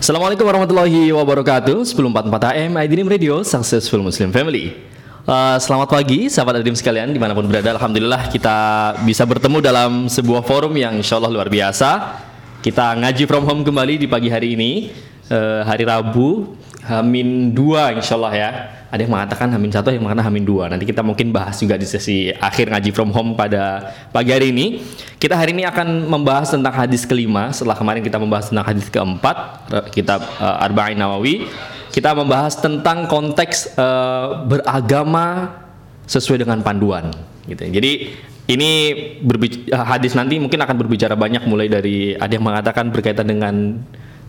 Assalamualaikum warahmatullahi wabarakatuh. 1044 AM Aidinim Radio Successful Muslim Family. Uh, Selamat pagi sahabat Aidinim sekalian di mana pun berada Alhamdulillah kita bisa bertemu dalam sebuah forum yang insya Allah luar biasa. Kita ngaji from home kembali di pagi hari ini uh, Hari Rabu Hamin 2 insya Allah ya ada yang mengatakan Hamin satu, yang mengatakan Hamin dua. Nanti kita mungkin bahas juga di sesi akhir ngaji from home pada pagi hari ini. Kita hari ini akan membahas tentang hadis kelima. Setelah kemarin kita membahas tentang hadis keempat, kitab uh, Arba'in Nawawi. Kita membahas tentang konteks uh, beragama sesuai dengan panduan. Gitu. Jadi ini hadis nanti mungkin akan berbicara banyak mulai dari ada yang mengatakan berkaitan dengan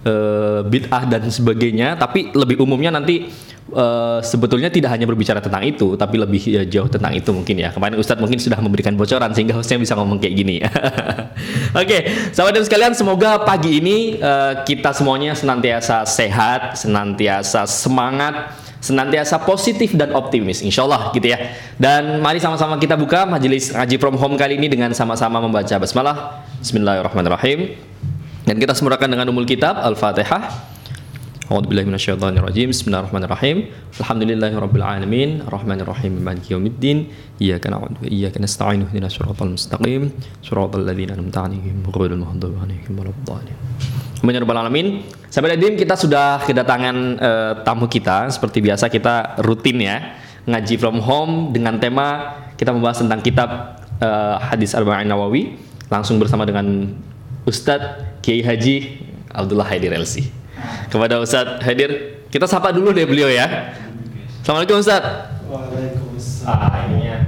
uh, bid'ah dan sebagainya, tapi lebih umumnya nanti uh, sebetulnya tidak hanya berbicara tentang itu, tapi lebih uh, jauh tentang itu mungkin ya. Kemarin Ustadz mungkin sudah memberikan bocoran sehingga hostnya bisa ngomong kayak gini. Oke, okay, sahabat dan sekalian, semoga pagi ini uh, kita semuanya senantiasa sehat, senantiasa semangat, senantiasa positif dan optimis, insya Allah gitu ya. Dan mari sama-sama kita buka majelis ngaji from home kali ini dengan sama-sama membaca basmalah. Bismillahirrahmanirrahim. Dan kita semurakan dengan umul kitab Al-Fatihah. A'udzubillahi minasyaitonirrajim. Bismillahirrahmanirrahim. Alhamdulillahirabbil alamin, arrahmanirrahim, maliki yaumiddin. Iyyaka na'budu wa iyyaka nasta'in. Ihdinas shiratal mustaqim, shiratal ladzina an'amta 'alaihim ghairil maghdubi 'alaihim waladdallin. Amin ya rabbal alamin. Sampai tadi kita sudah kedatangan uh, tamu kita. Seperti biasa kita rutin ya ngaji from home dengan tema kita membahas tentang kitab uh, hadis Arba'in Nawawi langsung bersama dengan Ustadz Kiai Haji Abdullah Haidir Elsi kepada Ustadz hadir. Kita sapa dulu deh beliau ya. Assalamualaikum Ustadz. Waalaikumsalam.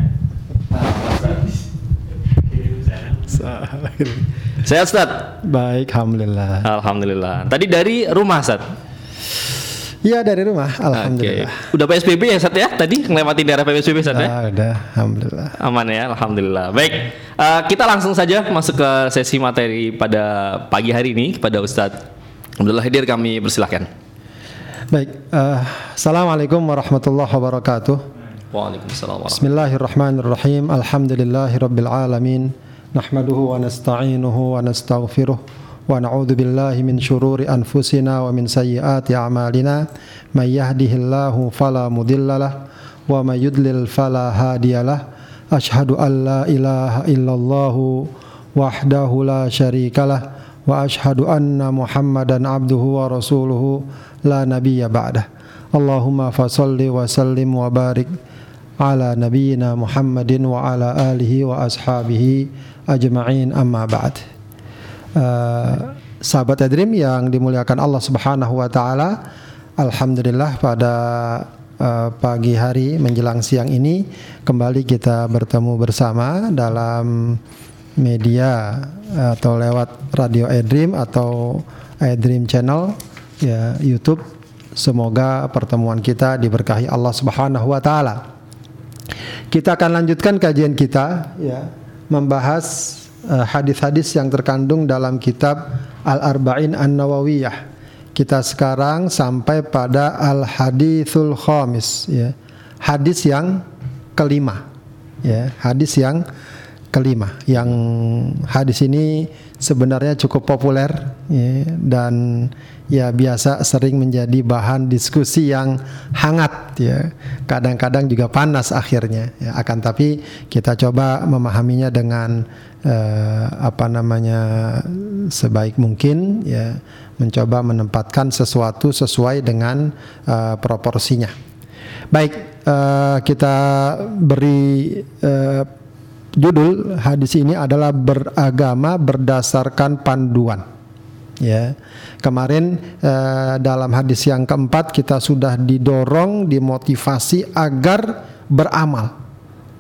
Sehat Ustadz? Baik, Alhamdulillah. Alhamdulillah. Tadi dari rumah Ustadz? Iya dari rumah, Alhamdulillah. Okay. Udah PSBB ya Ustadz ya? Tadi ngelewatin daerah PSBB Ustadz ya? Ah, udah, Alhamdulillah. Aman ya, Alhamdulillah. Baik, uh, kita langsung saja masuk ke sesi materi pada pagi hari ini kepada Ustadz Alhamdulillah hadir kami persilahkan. Baik, uh, Assalamualaikum warahmatullahi wabarakatuh. Waalaikumsalam Bismillahirrahmanirrahim. Alhamdulillahi rabbil alamin. Nahmaduhu wa nasta'inuhu wa nastaghfiruh. Wa na'udzu billahi min syururi anfusina wa min sayyiati a'malina. May yahdihillahu fala mudhillalah wa may yudlil fala hadiyalah. Ashhadu an la ilaha illallah wahdahu la syarikalah واشهد ان محمدا عبده ورسوله لا نبي بعده اللهم فصل وسلم وبارك على نبينا محمد وعلى اله واصحابه ajma'in amma ba'd uh, sahabat Adrim yang dimuliakan Allah Subhanahu wa taala alhamdulillah pada uh, pagi hari menjelang siang ini kembali kita bertemu bersama dalam media atau lewat radio iDream atau iDream Channel ya YouTube. Semoga pertemuan kita diberkahi Allah Subhanahu wa taala. Kita akan lanjutkan kajian kita ya membahas hadis-hadis yang terkandung dalam kitab Al-Arba'in An-Nawawiyah. Kita sekarang sampai pada Al-Hadithul Khamis ya. Hadis yang kelima. Ya, hadis yang kelima yang hadis ini sebenarnya cukup populer ya, dan ya biasa sering menjadi bahan diskusi yang hangat ya. Kadang-kadang juga panas akhirnya ya. Akan tapi kita coba memahaminya dengan eh, apa namanya sebaik mungkin ya. Mencoba menempatkan sesuatu sesuai dengan eh, proporsinya. Baik eh, kita beri eh, judul hadis ini adalah beragama berdasarkan panduan. Ya, kemarin eh, dalam hadis yang keempat kita sudah didorong, dimotivasi agar beramal.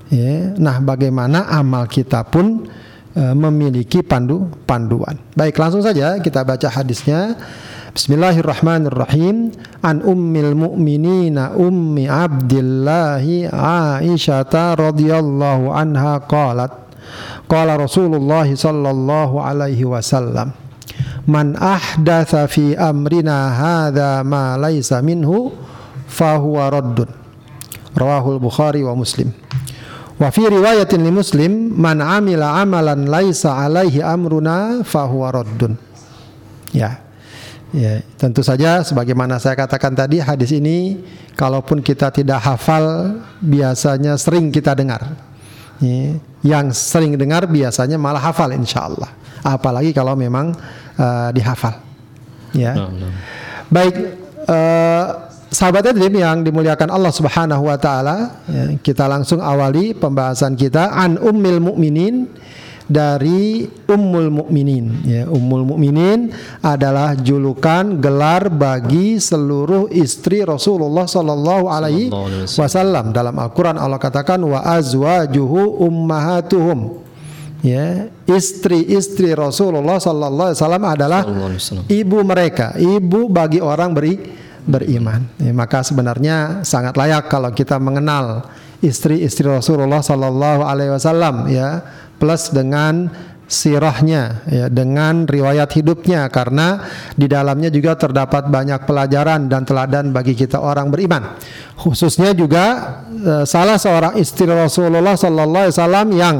Ya, nah bagaimana amal kita pun eh, memiliki pandu panduan. Baik, langsung saja kita baca hadisnya. Bismillahirrahmanirrahim. An ummil mu'minina ummi Abdillahi Aisyah radhiyallahu anha qalat. Qala Rasulullah sallallahu alaihi wasallam Man ahdatha fi amrina hadha ma laysa minhu fahuwa raddun. Rawahul Bukhari wa Muslim. Wa fi riwayatin li Muslim man amila amalan laisa alaihi amruna fahuwa raddun. Ya Ya, tentu saja sebagaimana saya katakan tadi hadis ini kalaupun kita tidak hafal biasanya sering kita dengar. Ya, yang sering dengar biasanya malah hafal insya Allah. Apalagi kalau memang uh, dihafal. Ya. Nah, nah. Baik uh, sahabat Edrim yang dimuliakan Allah Subhanahu wa taala, ya, kita langsung awali pembahasan kita an ummil mukminin dari Ummul Mukminin. Ya Ummul Mukminin adalah julukan gelar bagi seluruh istri Rasulullah sallallahu alaihi wasallam. dalam Al-Qur'an Allah katakan wa azwajuhu ummahatuhum. Ya istri-istri Rasulullah sallallahu alaihi wasallam adalah ibu mereka ibu bagi orang beri beriman. Ya, maka sebenarnya sangat layak kalau kita mengenal istri-istri Rasulullah sallallahu alaihi wasallam ya plus dengan sirahnya ya dengan riwayat hidupnya karena di dalamnya juga terdapat banyak pelajaran dan teladan bagi kita orang beriman. Khususnya juga uh, salah seorang istri Rasulullah sallallahu alaihi wasallam yang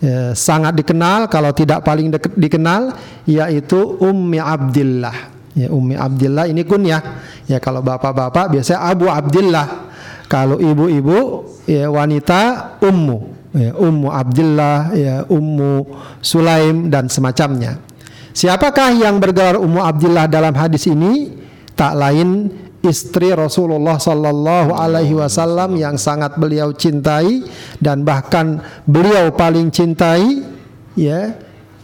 uh, sangat dikenal kalau tidak paling dikenal yaitu Ummi Abdillah. Ya Ummi Abdillah ini kunyah. Ya kalau bapak-bapak biasanya Abu Abdillah. Kalau ibu-ibu ya wanita ummu ya, Ummu Abdullah, ya, Ummu Sulaim dan semacamnya. Siapakah yang bergelar Ummu Abdullah dalam hadis ini? Tak lain istri Rasulullah Sallallahu Alaihi Wasallam yang sangat beliau cintai dan bahkan beliau paling cintai, ya,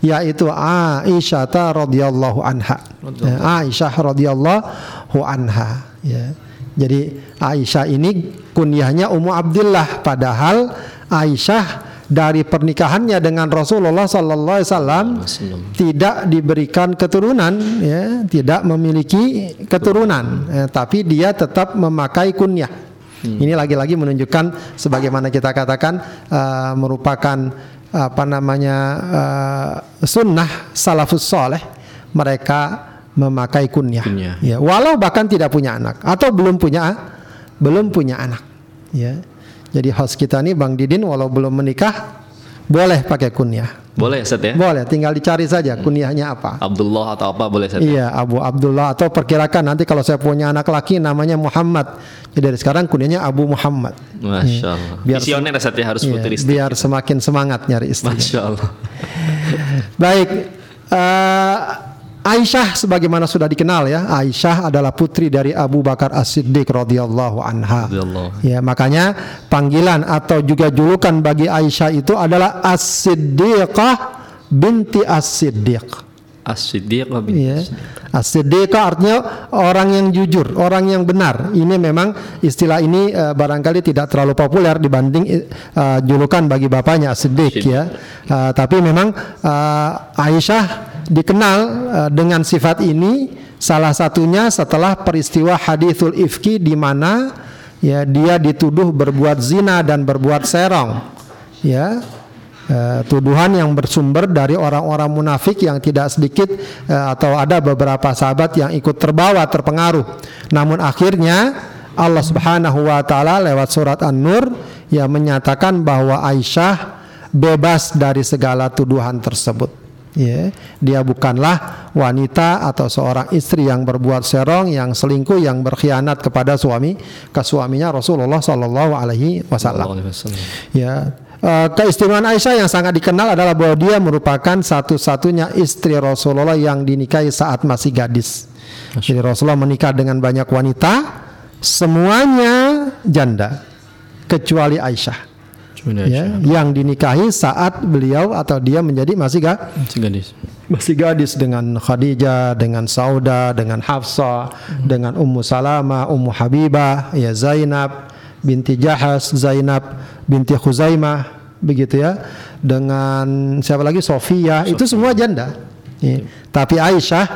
yaitu Aisyah radhiyallahu anha. Ya, Aisyah radhiyallahu anha. Ya. Jadi Aisyah ini kunyahnya Ummu Abdullah padahal Aisyah dari pernikahannya dengan Rasulullah Sallallahu Alaihi Wasallam tidak diberikan keturunan, ya, tidak memiliki keturunan, ya, tapi dia tetap memakai kunyah. Hmm. Ini lagi-lagi menunjukkan sebagaimana kita katakan uh, merupakan apa namanya uh, sunnah salafus soleh mereka memakai kunyah, kunyah. Ya, walau bahkan tidak punya anak atau belum punya belum punya anak, ya. Jadi host kita nih Bang Didin walau belum menikah boleh pakai kunyah. Boleh Set ya? Boleh, tinggal dicari saja hmm. kunyahnya apa. Abdullah atau apa boleh Set? Iya, Abu Abdullah atau perkirakan nanti kalau saya punya anak laki namanya Muhammad. Jadi dari sekarang kunyahnya Abu Muhammad. Masya Allah. Biar Visioner Set ya harus iya, futuristik. Biar semakin semangat nyari istri. Masya Allah. Baik. Uh, Aisyah sebagaimana sudah dikenal ya, Aisyah adalah putri dari Abu Bakar As-Siddiq radhiyallahu anha. Ya, makanya panggilan atau juga julukan bagi Aisyah itu adalah As-Siddiqah binti As-Siddiq. As-Siddiqah binti ya. As-Siddiqah artinya orang yang jujur, orang yang benar. Ini memang istilah ini uh, barangkali tidak terlalu populer dibanding uh, julukan bagi bapaknya As-Siddiq ya. Uh, tapi memang uh, Aisyah dikenal uh, dengan sifat ini salah satunya setelah peristiwa hadithul ifki di mana ya dia dituduh berbuat zina dan berbuat serong ya. Uh, tuduhan yang bersumber dari orang-orang munafik yang tidak sedikit uh, atau ada beberapa sahabat yang ikut terbawa terpengaruh. Namun akhirnya Allah Subhanahu wa taala lewat surat An-Nur yang menyatakan bahwa Aisyah bebas dari segala tuduhan tersebut ya dia bukanlah wanita atau seorang istri yang berbuat serong yang selingkuh yang berkhianat kepada suami ke suaminya Rasulullah Shallallahu Alaihi Wasallam. Ya uh, keistimewaan Aisyah yang sangat dikenal adalah bahwa dia merupakan satu-satunya istri Rasulullah yang dinikahi saat masih gadis. Jadi Rasulullah menikah dengan banyak wanita semuanya janda kecuali Aisyah ya, yang dinikahi saat beliau atau dia menjadi masih ga, masih gadis. Masih gadis dengan Khadijah, dengan Sauda, dengan Hafsah, hmm. dengan Ummu Salama, Ummu Habibah, ya Zainab binti Jahas, Zainab binti Khuzaimah, begitu ya. Dengan siapa lagi Sofia, itu semua janda. Ya. Tapi Aisyah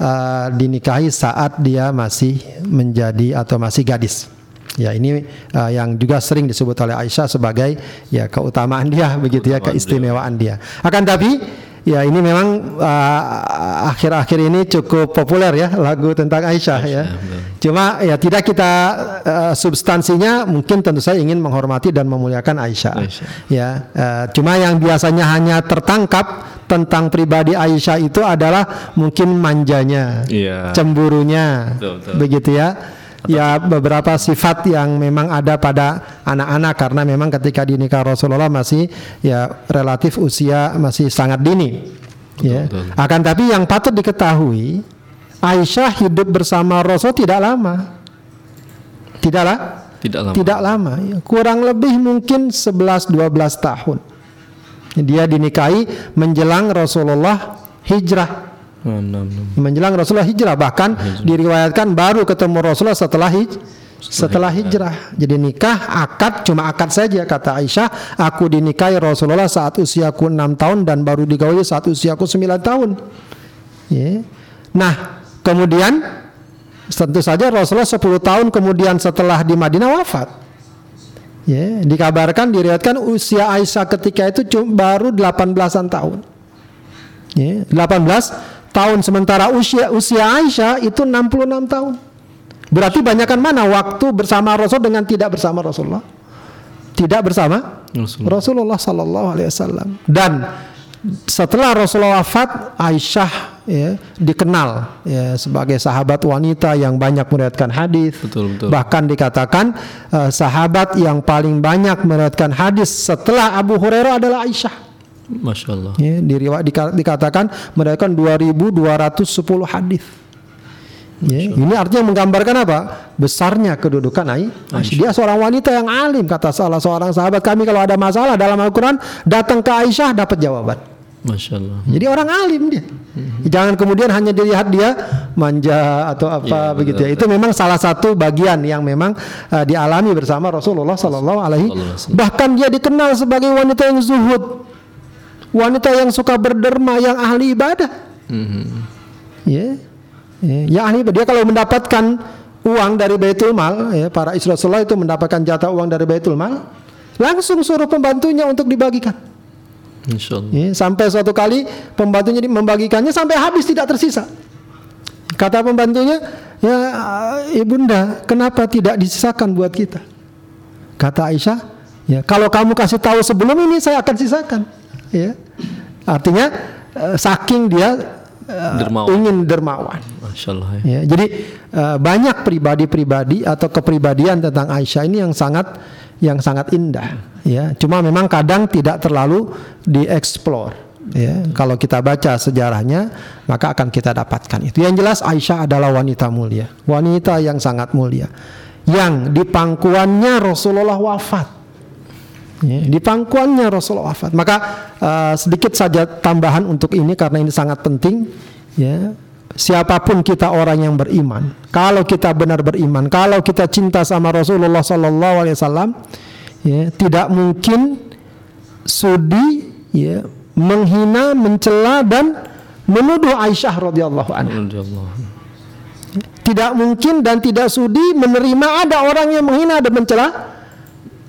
uh, dinikahi saat dia masih menjadi atau masih gadis. Ya ini uh, yang juga sering disebut oleh Aisyah sebagai ya keutamaan dia begitu ya keistimewaan dia. Akan tapi Ya ini memang uh, akhir-akhir ini cukup populer ya lagu tentang Aisyah, ya. betul. Cuma ya tidak kita uh, substansinya mungkin tentu saya ingin menghormati dan memuliakan Aisyah. Aisyah. Ya, uh, cuma yang biasanya hanya tertangkap tentang pribadi Aisyah itu adalah mungkin manjanya, Iya. cemburunya, Betul, betul. begitu ya. Ya beberapa sifat yang memang ada pada anak-anak karena memang ketika dinikah Rasulullah masih ya relatif usia masih sangat dini. ya. betul. Akan tapi yang patut diketahui Aisyah hidup bersama Rasul tidak lama. Tidaklah Tidak lama. tidak lama, ya. kurang lebih mungkin 11-12 tahun. Dia dinikahi menjelang Rasulullah hijrah. Menjelang Rasulullah hijrah bahkan diriwayatkan baru ketemu Rasulullah setelah hij setelah hijrah. Jadi nikah akad cuma akad saja kata Aisyah, aku dinikahi Rasulullah saat usiaku 6 tahun dan baru digauli saat usiaku 9 tahun. Ya. Nah, kemudian tentu saja Rasulullah 10 tahun kemudian setelah di Madinah wafat. Ya, dikabarkan diriwayatkan usia Aisyah ketika itu cuma baru 18-an tahun. Ya, 18 tahun sementara usia usia Aisyah itu 66 tahun. Berarti banyakkan mana waktu bersama Rasul dengan tidak bersama Rasulullah? Tidak bersama Rasulullah. Rasulullah sallallahu alaihi wasallam. Dan setelah Rasulullah wafat, Aisyah ya, dikenal ya, sebagai sahabat wanita yang banyak meriwayatkan hadis. Betul, betul. Bahkan dikatakan eh, sahabat yang paling banyak meriwayatkan hadis setelah Abu Hurairah adalah Aisyah. Masya Allah. Ya, diriwa- dika- dikatakan meriwayatkan 2210 hadis. Ya, ini artinya menggambarkan apa? Besarnya kedudukan Ai- Aisyah. Dia seorang wanita yang alim kata salah seorang sahabat kami kalau ada masalah dalam Al-Qur'an datang ke Aisyah dapat jawaban. Masya Allah. Jadi orang alim dia. Jangan kemudian hanya dilihat dia manja atau apa Iya, begitu ya. betul, Itu memang salah satu bagian yang memang uh, dialami bersama Rasulullah. Sallallahu alaihi Bahkan dia dikenal sebagai wanita yang zuhud, wanita yang suka berderma, yang ahli ibadah. Mhm. Ya, ya, yang ahli ibadah. Dia kalau mendapatkan uang dari Baitul Mal, ya, para istri Rasulullah itu mendapatkan jatah uang dari Baitul Mal, langsung suruh pembantunya untuk dibagikan. Insya Allah. Ya, sampai suatu kali pembantunya membagikannya sampai habis tidak tersisa. Kata pembantunya, ya ibunda, kenapa tidak disisakan buat kita? Kata Aisyah, ya kalau kamu kasih tahu sebelum ini saya akan sisakan. Ya, artinya eh, saking dia eh, Dermawan. ingin dermawan. Masya Allah. Ya. Ya, jadi eh, banyak pribadi-pribadi atau kepribadian tentang Aisyah ini yang sangat yang sangat indah. Ya, cuma memang kadang tidak terlalu dieksplor. Ya, kalau kita baca sejarahnya maka akan kita dapatkan itu. Yang jelas Aisyah adalah wanita mulia, wanita yang sangat mulia, yang di pangkuannya Rasulullah wafat. Ya, di pangkuannya Rasulullah wafat. Maka eh, sedikit saja tambahan untuk ini karena ini sangat penting. Ya, siapa pun kita orang yang beriman, kalau kita benar beriman, kalau kita cinta sama Rasulullah Sallallahu Alaihi Wasallam, ya, tidak mungkin sudi, ya, menghina, mencela dan menuduh Aisyah radhiyallahu anha. Tidak mungkin dan tidak sudi menerima ada orang yang menghina dan mencela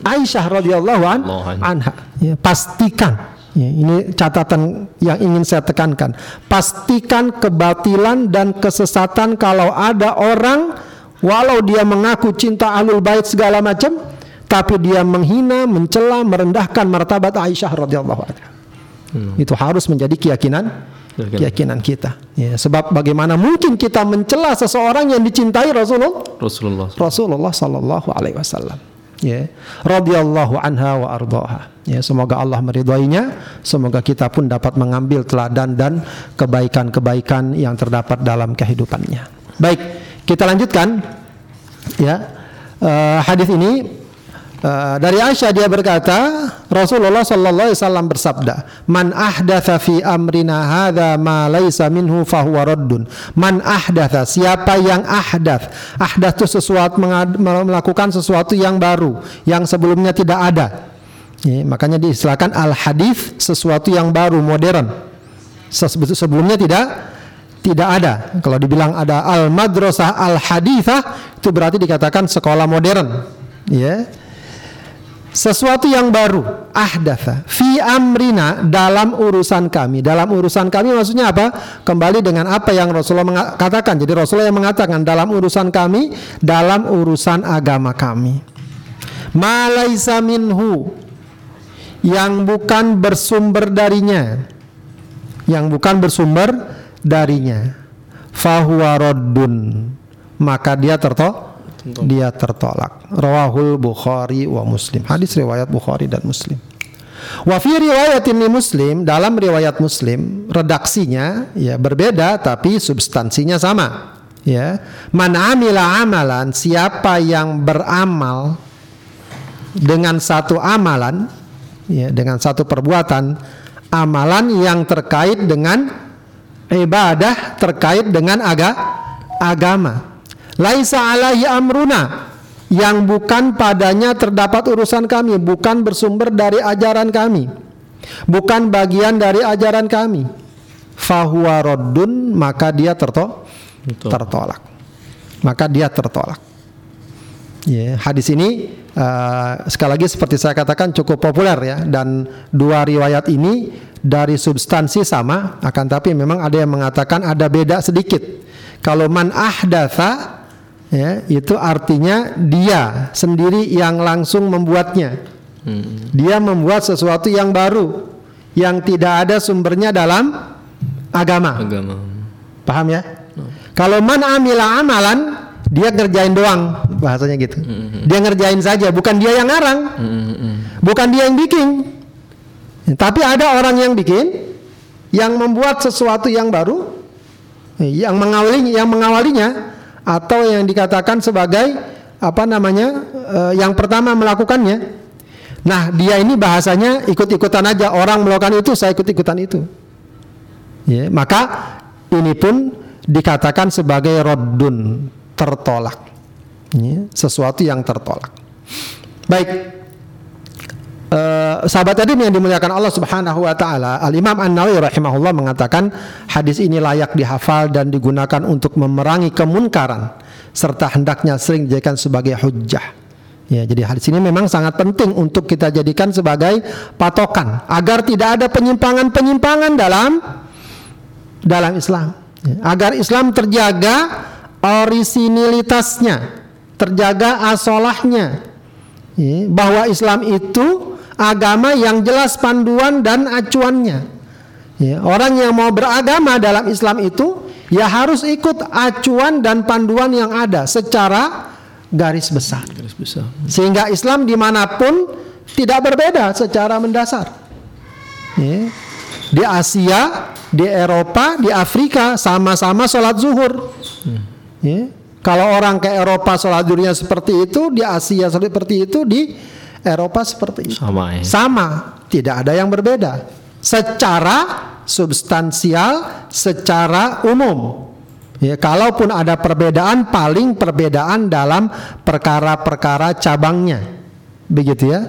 Aisyah radhiyallahu an- anha. Ya, pastikan ya, ini catatan yang ingin saya tekankan. Pastikan kebatilan dan kesesatan kalau ada orang walau dia mengaku cinta ahlul bait segala macam tapi dia menghina, mencela, merendahkan martabat Aisyah radhiyallahu anha. Itu harus menjadi keyakinan Keyakinan. keyakinan kita. Ya, sebab bagaimana mungkin kita mencela seseorang yang dicintai Rasulullah Rasulullah. Rasulullah sallallahu alaihi wasallam. Ya, radhiyallahu anha wa ardhaha. Ya, semoga Allah meridhoinya, semoga kita pun dapat mengambil teladan dan kebaikan-kebaikan yang terdapat dalam kehidupannya. Baik, kita lanjutkan. Ya, eh, hadis ini Uh, dari Aisyah dia berkata Rasulullah sallallahu alaihi wasallam bersabda man ahdatha fi amrina hadza ma laisa minhu fahuwa raddun man ahdatha siapa yang ahdath ahdath itu sesuatu melakukan sesuatu yang baru yang sebelumnya tidak ada Ya, makanya diistilahkan al hadis sesuatu yang baru modern sebelumnya tidak tidak ada. Kalau dibilang ada al madrasah al hadithah itu berarti dikatakan sekolah modern. Ya. Sesuatu yang baru ahdatha fi amrina dalam urusan kami. Dalam urusan kami maksudnya apa? Kembali dengan apa yang Rasulullah katakan. Jadi Rasulullah yang mengatakan dalam urusan kami dalam urusan agama kami. Malaisa minhu yang bukan bersumber darinya. Yang bukan bersumber darinya. Fahuwa maka dia tertolak dia tertolak. Rawahul Bukhari wa Muslim. Hadis riwayat Bukhari dan Muslim. Wa fi riwayat ini Muslim dalam riwayat Muslim redaksinya ya berbeda tapi substansinya sama. Ya, man amila amalan siapa yang beramal dengan satu amalan ya dengan satu perbuatan amalan yang terkait dengan ibadah terkait dengan aga, agama Laisa alaihi amruna yang bukan padanya terdapat urusan kami, bukan bersumber dari ajaran kami, bukan bagian dari ajaran kami. Fahuwa roddun maka dia terto tertolak. Maka dia tertolak. Ya, hadis ini uh, sekali lagi seperti saya katakan cukup populer ya dan dua riwayat ini dari substansi sama akan tapi memang ada yang mengatakan ada beda sedikit. Kalau man ahdatha ya itu artinya dia sendiri yang langsung membuatnya hmm. dia membuat sesuatu yang baru yang tidak ada sumbernya dalam agama agama paham ya hmm. kalau man amila amalan dia ngerjain doang bahasanya gitu hmm. dia ngerjain saja bukan dia yang ngarang hmm. bukan dia yang bikin tapi ada orang yang bikin yang membuat sesuatu yang baru yang mengawalinya yang mengawalinya atau yang dikatakan sebagai apa namanya uh, yang pertama melakukannya. Nah dia ini bahasanya ikut-ikutan aja orang melakukan itu saya ikut-ikutan itu. Ya, maka ini pun dikatakan sebagai rodun tertolak. Ya, sesuatu yang tertolak. Baik, uh, sahabat tadi yang dimuliakan Allah Subhanahu wa taala, Al Imam An-Nawawi rahimahullah mengatakan hadis ini layak dihafal dan digunakan untuk memerangi kemunkaran serta hendaknya sering dijadikan sebagai hujjah. Ya, jadi hadis ini memang sangat penting untuk kita jadikan sebagai patokan agar tidak ada penyimpangan-penyimpangan dalam dalam Islam. Ya, agar Islam terjaga orisinilitasnya, terjaga asolahnya. Ya, bahwa Islam itu agama yang jelas panduan dan acuannya. Ya, orang yang mau beragama dalam Islam itu ya harus ikut acuan dan panduan yang ada secara garis besar. Garis besar. Sehingga Islam di mana pun tidak berbeda secara mendasar. Ya. Di Asia, di Eropa, di Afrika sama-sama sholat zuhur. Hmm. Ya. Kalau orang ke Eropa sholat zuhurnya seperti itu, di Asia seperti itu, di Eropa seperti itu. Sama, ya. Sama, tidak ada yang berbeda. Secara substansial, secara umum. Ya, kalaupun ada perbedaan, paling perbedaan dalam perkara-perkara cabangnya. Begitu ya.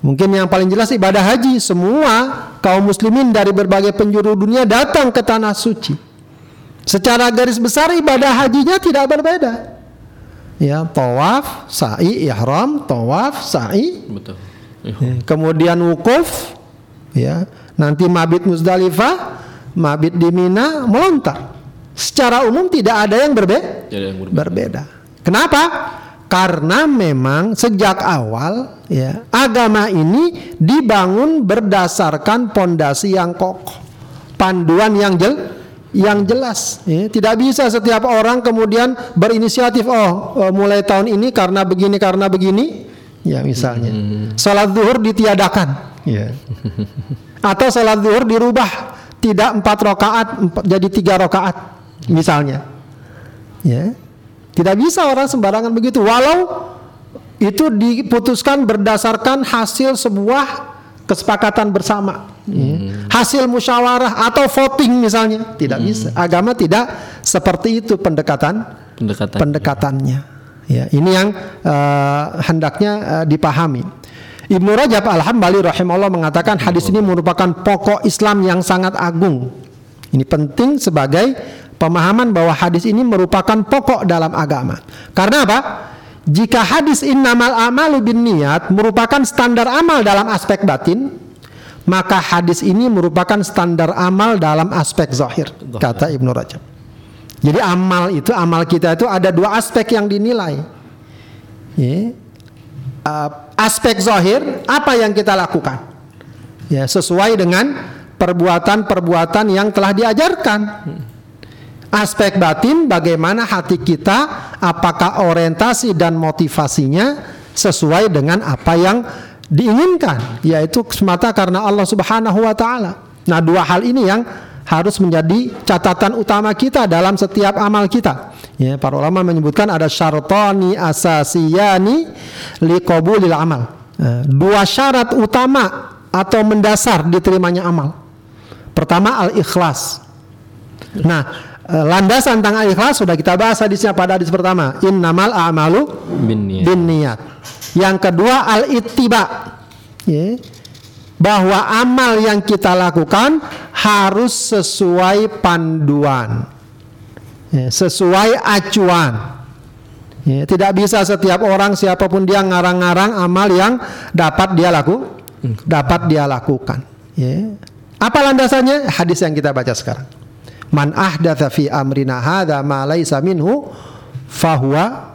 Mungkin yang paling jelas ibadah haji, semua kaum muslimin dari berbagai penjuru dunia datang ke tanah suci. Secara garis besar ibadah hajinya tidak berbeda ya tawaf sa'i ihram tawaf sa'i. Betul. Ya, kemudian wukuf ya. Nanti mabit Muzdalifah mabit di Mina melontar. Secara umum tidak ada yang, berbe yang berbeda. berbeda. Kenapa? Karena memang sejak awal ya agama ini dibangun berdasarkan pondasi yang kokoh panduan yang jelas yang jelas. Ya. Tidak bisa setiap orang kemudian berinisiatif, oh, oh mulai tahun ini karena begini karena begini, ya misalnya. Hmm. Salat zuhur ditiadakan, ya. Atau salat zuhur dirubah tidak empat rakaat jadi tiga rakaat, misalnya. Ya. Tidak bisa orang sembarangan begitu. Walau itu diputuskan berdasarkan hasil sebuah kesepakatan bersama Hmm. Hasil musyawarah atau voting misalnya tidak hmm. bisa. Agama tidak seperti itu pendekatan pendekatan pendekatannya. Ya, ini yang uh, hendaknya uh, dipahami. Ibnu Rajab Al-Hambali rahimahullah mengatakan hadis ini merupakan pokok Islam yang sangat agung. Ini penting sebagai pemahaman bahwa hadis ini merupakan pokok dalam agama. Karena apa? Jika hadis innamal amalu bin niat merupakan standar amal dalam aspek batin, maka hadis ini merupakan standar amal dalam aspek zahir, kata Ibnu Rajab. Jadi amal itu amal kita itu ada dua aspek yang dinilai. Ya. Aspek zahir apa yang kita lakukan? Ya, sesuai dengan perbuatan-perbuatan yang telah diajarkan. Aspek batin bagaimana hati kita, apakah orientasi dan motivasinya sesuai dengan apa yang diinginkan, yaitu semata karena Allah Subhanahu wa taala. Nah, dua hal ini yang harus menjadi catatan utama kita dalam setiap amal kita. Ya, para ulama menyebutkan ada syartani asasiyani liqabulil amal. Nah, dua syarat utama atau mendasar diterimanya amal. Pertama al-ikhlas. Nah, Eh, landasan tentang ikhlas sudah kita bahas hadisnya pada hadis pertama. Innamal a'malu bin niat. bin niat yang kedua al ittiba ya. bahwa amal yang kita lakukan harus sesuai panduan. Ya, sesuai acuan. Ya, tidak bisa setiap orang siapa pun dia ngarang-ngarang amal yang dapat dia laku dapat dia lakukan. Ya. apa landasannya? Hadis yang kita baca sekarang Man ahdatha fi amrina hadza ma laisa minhu fahuwa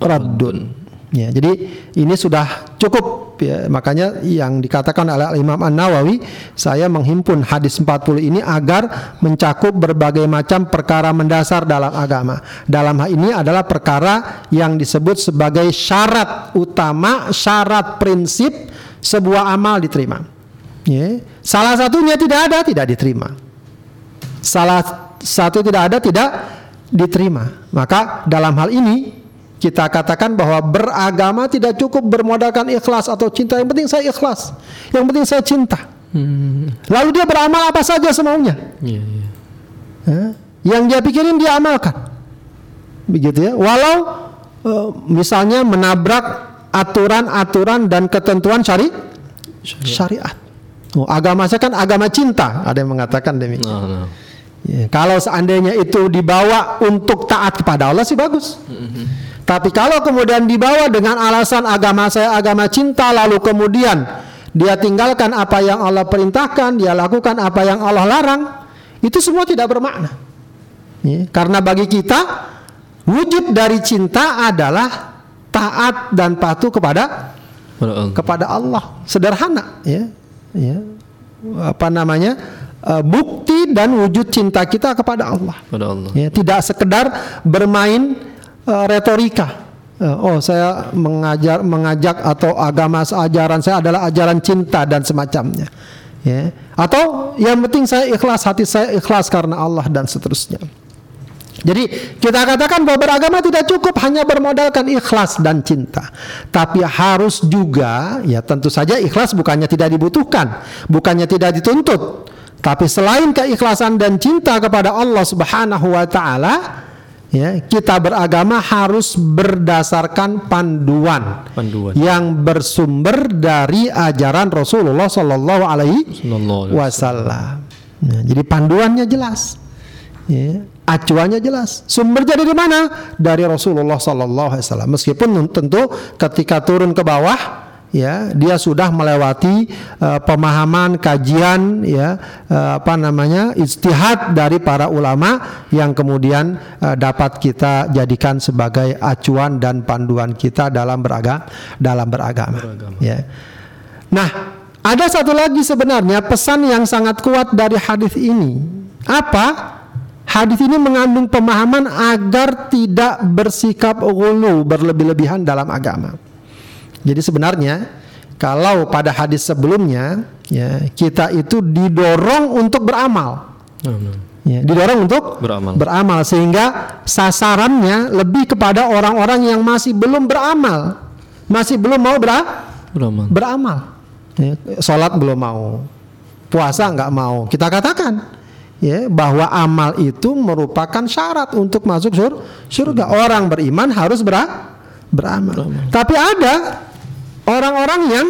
raddun. Ya, jadi ini sudah cukup ya. Makanya yang dikatakan oleh Imam An-Nawawi, saya menghimpun hadis 40 ini agar mencakup berbagai macam perkara mendasar dalam agama. Dalam hal ini adalah perkara yang disebut sebagai syarat utama, syarat prinsip sebuah amal diterima. Ya. Salah satunya tidak ada, tidak diterima salah satu tidak ada tidak diterima. Maka dalam hal ini kita katakan bahwa beragama tidak cukup bermodalkan ikhlas atau cinta. Yang penting saya ikhlas. Yang penting saya cinta. Hmm. Lalu dia beramal apa saja semaunya. Yeah, yeah. Ya. Yang dia pikirin dia amalkan. Begitu ya. Walau uh, misalnya menabrak aturan-aturan dan ketentuan syari syariat. syariat. Oh, agama saya kan agama cinta. Ada yang mengatakan demikian. No, no. Ya, kalau seandainya itu dibawa untuk taat kepada Allah sih bagus. Mm-hmm. Tapi kalau kemudian dibawa dengan alasan agama saya agama cinta lalu kemudian dia tinggalkan apa yang Allah perintahkan, dia lakukan apa yang Allah larang, itu semua tidak bermakna. Ya, karena bagi kita wujud dari cinta adalah taat dan patuh kepada kepada Allah. Sederhana ya. Ya. Apa namanya? Uh, bukti dan wujud cinta kita kepada Allah. Allah. Ya, tidak sekedar bermain uh, retorika. Uh, oh, saya mengajar mengajak atau agama ajaran saya adalah ajaran cinta dan semacamnya. Ya. Atau yang penting saya ikhlas hati saya ikhlas karena Allah dan seterusnya. Jadi kita katakan bahwa beragama tidak cukup hanya bermodalkan ikhlas dan cinta, tapi harus juga ya tentu saja ikhlas bukannya tidak dibutuhkan, bukannya tidak dituntut, tapi selain keikhlasan dan cinta kepada Allah Subhanahu wa taala, ya, kita beragama harus berdasarkan panduan, panduan. yang bersumber dari ajaran Rasulullah Sallallahu Alaihi Wasallam. Ya, jadi panduannya jelas, ya, acuannya jelas. Sumber jadi di mana? Dari Rasulullah Sallallahu Alaihi Wasallam. Meskipun tentu ketika turun ke bawah ya dia sudah melewati uh, pemahaman kajian ya uh, apa namanya istihad dari para ulama yang kemudian uh, dapat kita jadikan sebagai acuan dan panduan kita dalam beragama dalam beragama, beragama. ya nah ada satu lagi sebenarnya pesan yang sangat kuat dari hadis ini apa Hadis ini mengandung pemahaman agar tidak bersikap ulu berlebih-lebihan dalam agama. Jadi sebenarnya kalau pada hadis sebelumnya ya kita itu didorong untuk beramal. Ya, didorong untuk beramal. beramal sehingga sasarannya lebih kepada orang-orang yang masih belum beramal, masih belum mau bera beramal. beramal. Ya, sholat belum mau, puasa nggak mau. Kita katakan ya bahwa amal itu merupakan syarat untuk masuk surga. Orang beriman harus bera beramal. beramal. Tapi ada orang-orang yang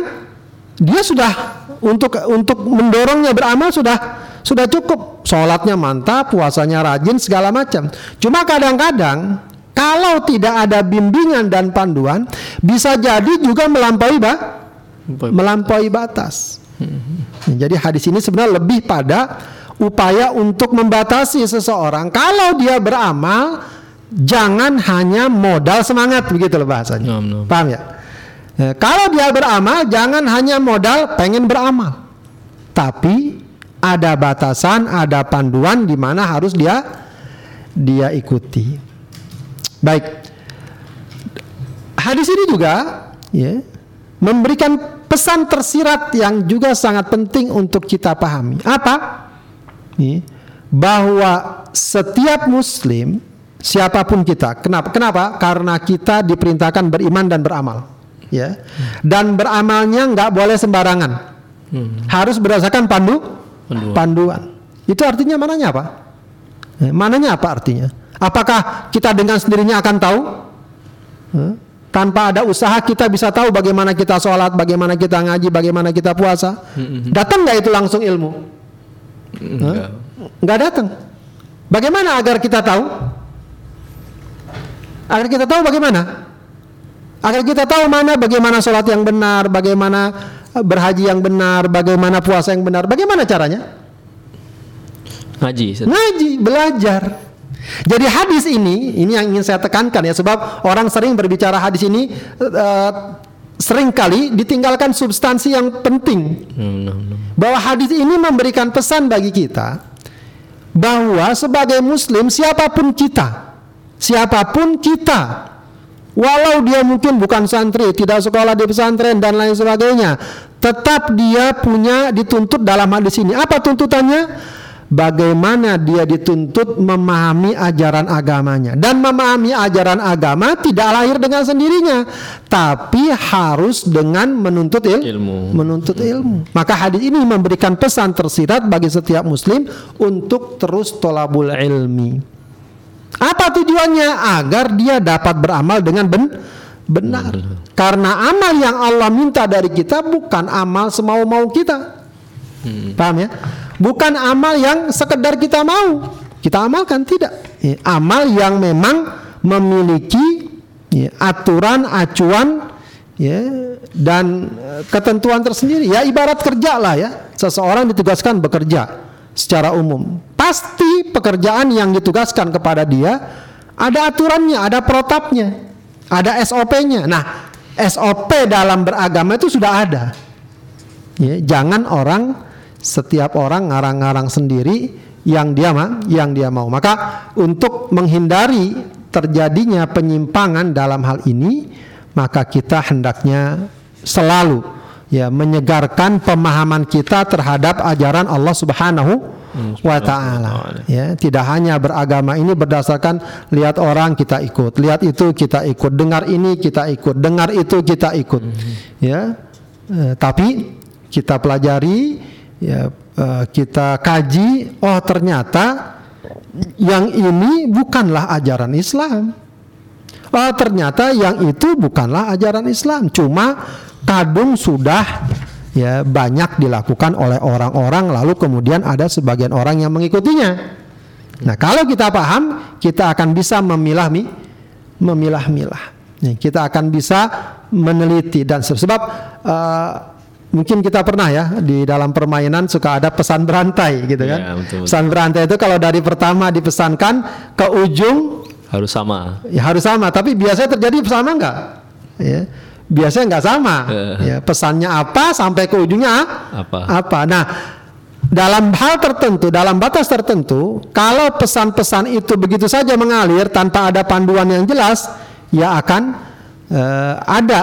dia sudah untuk untuk mendorongnya beramal sudah sudah cukup sholatnya mantap puasanya rajin segala macam cuma kadang-kadang Kalau tidak ada bimbingan dan panduan, bisa jadi juga melampaui ba melampaui batas. Jadi hadis ini sebenarnya lebih pada upaya untuk membatasi seseorang. Kalau dia beramal, jangan hanya modal semangat begitu loh bahasanya. No, no. Paham ya? Eh, kalau dia beramal, jangan hanya modal pengen beramal, tapi ada batasan, ada panduan di mana harus dia dia ikuti. Baik, hadis ini juga ya memberikan pesan tersirat yang juga sangat penting untuk kita pahami. Apa? Nih, bahwa setiap Muslim siapa pun kita, kenapa? Kenapa? Karena kita diperintahkan beriman dan beramal, ya. Dan beramalnya nggak boleh sembarangan, harus berdasarkan pandu Panduan. panduan. Itu artinya mananya apa? Eh, Mananya apa artinya? Apakah kita dengan sendirinya akan tahu? Eh, Tanpa ada usaha kita bisa tahu bagaimana kita sholat, bagaimana kita ngaji, bagaimana kita puasa. Datang nggak itu langsung ilmu? Enggak. Nggak datang. Bagaimana agar kita tahu? Agar kita tahu bagaimana? Agar kita tahu mana bagaimana sholat yang benar, bagaimana eh, berhaji yang benar, bagaimana puasa yang benar, bagaimana caranya? Ngaji. Ngaji, belajar. Jadi hadis ini, ini yang ingin saya tekankan ya, sebab orang sering berbicara hadis ini eh, sering kali ditinggalkan substansi yang penting. Hmm, no, no. Bahwa hadis ini memberikan pesan bagi kita bahwa sebagai muslim siapa pun kita, siapa pun kita, walau dia mungkin bukan santri, tidak sekolah di pesantren dan lain sebagainya, tetap dia punya dituntut dalam hadis ini. Apa tuntutannya? Bagaimana dia dituntut memahami ajaran agamanya dan memahami ajaran agama tidak lahir dengan sendirinya, tapi harus dengan menuntut il- Ilmu. menuntut ilmu. Maka hadis ini memberikan pesan tersirat bagi setiap muslim untuk terus tolabul ilmi. Apa tujuannya? Agar dia dapat beramal dengan ben- benar. Karena amal yang Allah minta dari kita bukan amal semau-mau kita. Paham ya? Bukan amal yang sekedar kita mau. Kita amalkan tidak. Ya, amal yang memang memiliki ya, aturan, acuan ya dan eh, ketentuan tersendiri. Ya ibarat kerja lah ya. Seseorang ditugaskan bekerja secara umum. Pasti pekerjaan yang ditugaskan kepada dia ada aturannya, ada protapnya, ada SOP-nya. Nah, SOP dalam beragama itu sudah ada. Ya, jangan orang setiap orang ngarang-ngarang sendiri yang dia ma- yang dia mau. Maka untuk menghindari terjadinya penyimpangan dalam hal ini, maka kita hendaknya selalu ya menyegarkan pemahaman kita terhadap ajaran Allah Subhanahu wa taala. Ya, tidak hanya beragama ini berdasarkan lihat orang kita ikut, lihat itu kita ikut, dengar ini kita ikut, dengar itu kita ikut. Ya. Eh, tapi kita pelajari ya eh, kita kaji oh ternyata yang ini bukanlah ajaran Islam oh ternyata yang itu bukanlah ajaran Islam cuma kadung sudah ya banyak dilakukan oleh orang-orang lalu kemudian ada sebagian orang yang mengikutinya nah kalau kita paham kita akan bisa memilah mi memilah-milah Ya, kita akan bisa meneliti dan se- sebab eh, mungkin kita pernah ya di dalam permainan suka ada pesan berantai gitu kan. Iya, betul, betul. Pesan berantai itu kalau dari pertama dipesankan ke ujung Harus sama. ya harus sama, tapi biasanya terjadi sama enggak? Ya. Biasanya enggak sama. Eh. Ya, pesannya apa sampai ke ujungnya Apa? apa. Nah, dalam hal tertentu, dalam batas tertentu, kalau pesan-pesan itu begitu saja mengalir tanpa ada panduan yang jelas, ya akan eh, ada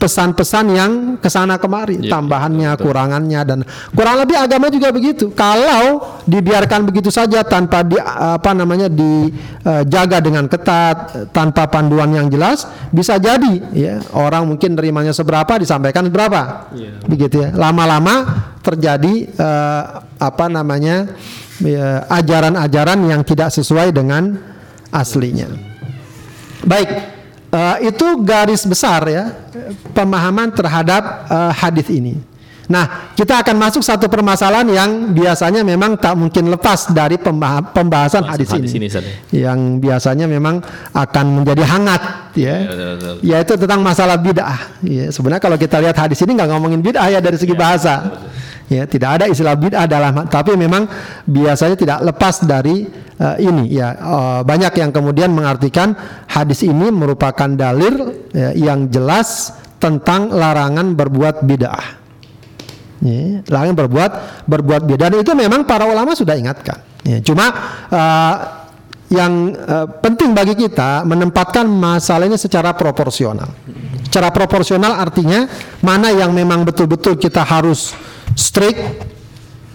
pesan-pesan yang ke sana kemari, Iya, tambahannya, kurangannya dan kurang lebih agama juga begitu. Kalau dibiarkan begitu saja tanpa di apa namanya dijaga dengan ketat, tanpa panduan yang jelas, bisa jadi ya orang mungkin nerimanya seberapa disampaikan berapa, Iya. begitu ya. Lama-lama terjadi eh, apa namanya ya, ajaran-ajaran yang tidak sesuai dengan aslinya. Baik, eh, itu garis besar ya pemahaman terhadap eh, hadis ini. Nah, kita akan masuk satu permasalahan yang biasanya memang tak mungkin lepas dari pembah- pembahasan hadis, hadis ini. ini, ya. Yang biasanya memang akan menjadi hangat ya. betul, betul. Yaitu tentang masalah bid'ah. Ya, sebenarnya kalau kita lihat hadis ini nggak ngomongin bid'ah ya dari segi bahasa. Ya, tidak ada istilah bid'ah dalam tapi memang biasanya tidak lepas dari eh, ini ya. Eh, banyak yang kemudian mengartikan hadis ini merupakan dalil ya, yang jelas tentang larangan berbuat bid'ah. Ya, larangan berbuat berbuat bid'ah dan itu memang para ulama sudah ingatkan. Ya, cuma eh, yang eh, penting bagi kita menempatkan masalah ini secara proporsional. Secara proporsional artinya mana yang memang betul-betul kita harus strict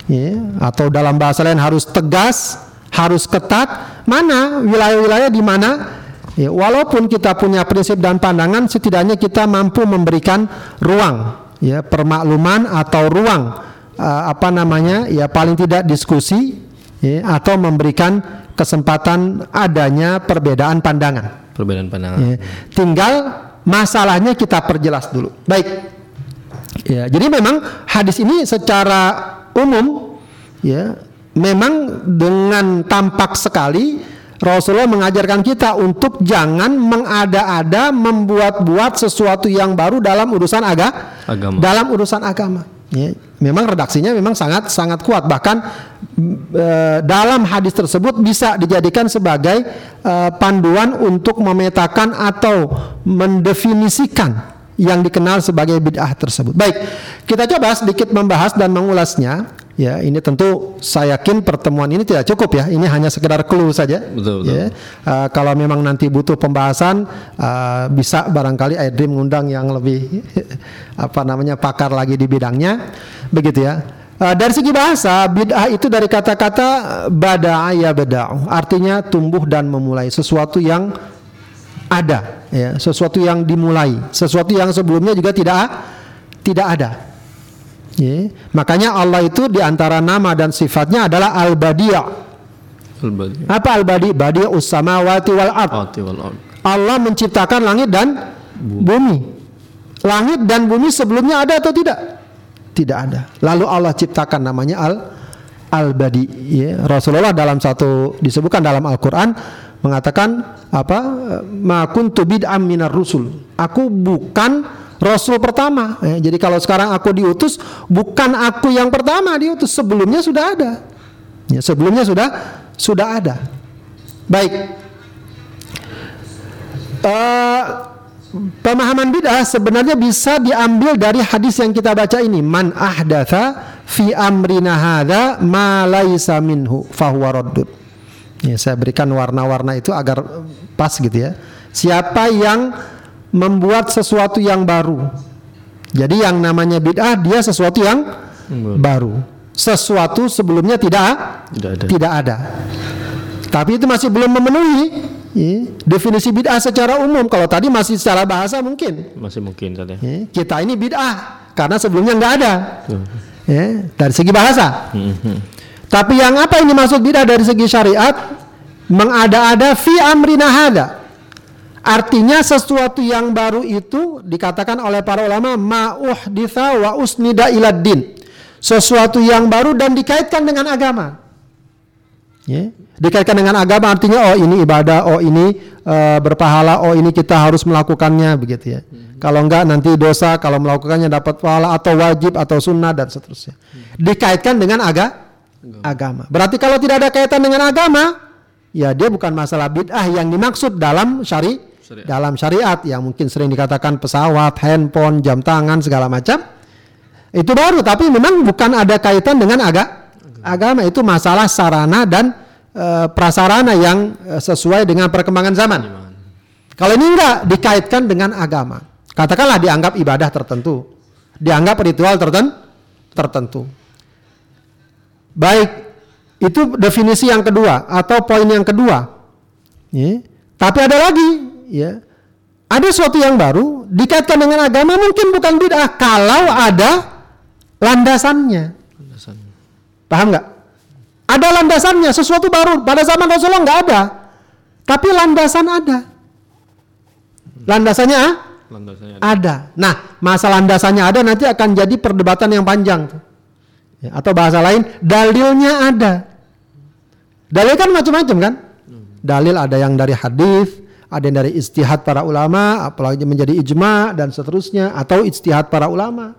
ya, atau dalam bahasa lain harus tegas, harus ketat, mana wilayah-wilayah di mana ya, walaupun kita punya prinsip dan pandangan setidaknya kita mampu memberikan ruang ya permakluman atau ruang eh, apa namanya ya paling tidak diskusi ya, atau memberikan kesempatan adanya perbedaan pandangan. Perbedaan pandangan. Ya, tinggal masalahnya kita perjelas dulu. Baik. Ya, jadi memang hadis ini secara umum ya memang dengan tampak sekali Rasulullah mengajarkan kita untuk jangan mengada-ada membuat-buat sesuatu yang baru dalam urusan aga, Agama. dalam urusan agama. Ya, memang redaksinya memang sangat sangat kuat bahkan eh, dalam hadis tersebut bisa dijadikan sebagai eh, panduan untuk memetakan atau mendefinisikan yang dikenal sebagai bid'ah tersebut. Baik, kita coba sedikit membahas dan mengulasnya. Ya, ini tentu saya yakin pertemuan ini tidak cukup ya. Ini hanya sekedar clue saja. Betul, betul. Ya. Uh, kalau memang nanti butuh pembahasan, uh, bisa barangkali iDream mengundang yang lebih apa namanya pakar lagi di bidangnya, begitu ya. Uh, dari segi bahasa, bid'ah itu dari kata-kata bada'a ya bada'u, artinya tumbuh dan memulai sesuatu yang ada, ya, sesuatu yang dimulai, sesuatu yang sebelumnya juga tidak tidak ada. Ya. Makanya Allah itu di antara nama dan sifatnya adalah al-badi'. Al-badi. Apa al-badi? Wal ard. Ati wal ard. Allah menciptakan langit dan bumi. Langit dan bumi sebelumnya ada atau tidak? Tidak ada. Lalu Allah ciptakan namanya al al-badi. Ya. Rasulullah dalam satu disebutkan dalam Al-Qur'an mengatakan apa? Ma kuntu bid'am minar rusul. Aku bukan rasul pertama. Ya, jadi kalau sekarang aku diutus bukan aku yang pertama diutus, sebelumnya sudah ada. Ya, sebelumnya sudah sudah ada. Baik. Eh, pemahaman bid'ah sebenarnya bisa diambil dari hadis yang kita baca ini man ahdatha fi amrina hadza ma minhu fahuwa raddud ya saya berikan warna-warna itu agar pas gitu ya siapa yang membuat sesuatu yang baru jadi yang namanya bid'ah dia sesuatu yang baru sesuatu sebelumnya tidak Tidak ada. tidak ada tapi itu masih belum memenuhi ya, definisi bid'ah secara umum. Kalau tadi masih secara bahasa mungkin. Masih mungkin saja. ya, kita ini bid'ah karena sebelumnya nggak ada. Ya, dari segi bahasa. Mhm. Tapi yang apa ini maksud bid'ah dari segi syariat? Mengada-ada fi amrina hada. Artinya sesuatu yang baru itu dikatakan oleh para ulama ma'uhditha wa usnida ilad din. Sesuatu yang baru dan dikaitkan dengan agama. Ya. Dikaitkan dengan agama artinya oh ini ibadah, oh ini eh, berpahala, oh ini kita harus melakukannya begitu ya. Kalau enggak nanti dosa, kalau melakukannya dapat pahala atau wajib atau sunnah dan seterusnya. Dikaitkan dengan aga agama. Berarti kalau tidak ada kaitan dengan agama, ya dia bukan masalah bid'ah yang dimaksud dalam syari Syariat. dalam syariat yang mungkin sering dikatakan pesawat, handphone, jam tangan segala macam. Itu baru tapi memang bukan ada kaitan dengan aga agama itu masalah sarana dan eh, prasarana yang eh, sesuai dengan perkembangan zaman. Kalau ini enggak dikaitkan dengan agama. Katakanlah dianggap ibadah tertentu, dianggap ritual tertentu, tertentu. Baik, itu definisi yang kedua atau poin yang kedua. Ya. Tapi ada lagi, ya. Ada sesuatu yang baru dikaitkan dengan agama mungkin bukan bid'ah kalau ada landasannya. Landasan. Paham nggak? Ada landasannya, sesuatu baru. Pada zaman Rasulullah nggak ada, tapi landasan ada. Landasannya ah, Landasannya ada. Ada. Nah, masalah landasannya ada nanti akan jadi perdebatan yang panjang tuh. Ya, atau bahasa lain, dalilnya ada. Dalil kan macam-macam kan? Dalil ada yang dari hadis, ada yang dari istihad para ulama, apalagi menjadi ijma dan seterusnya, atau istihad para ulama.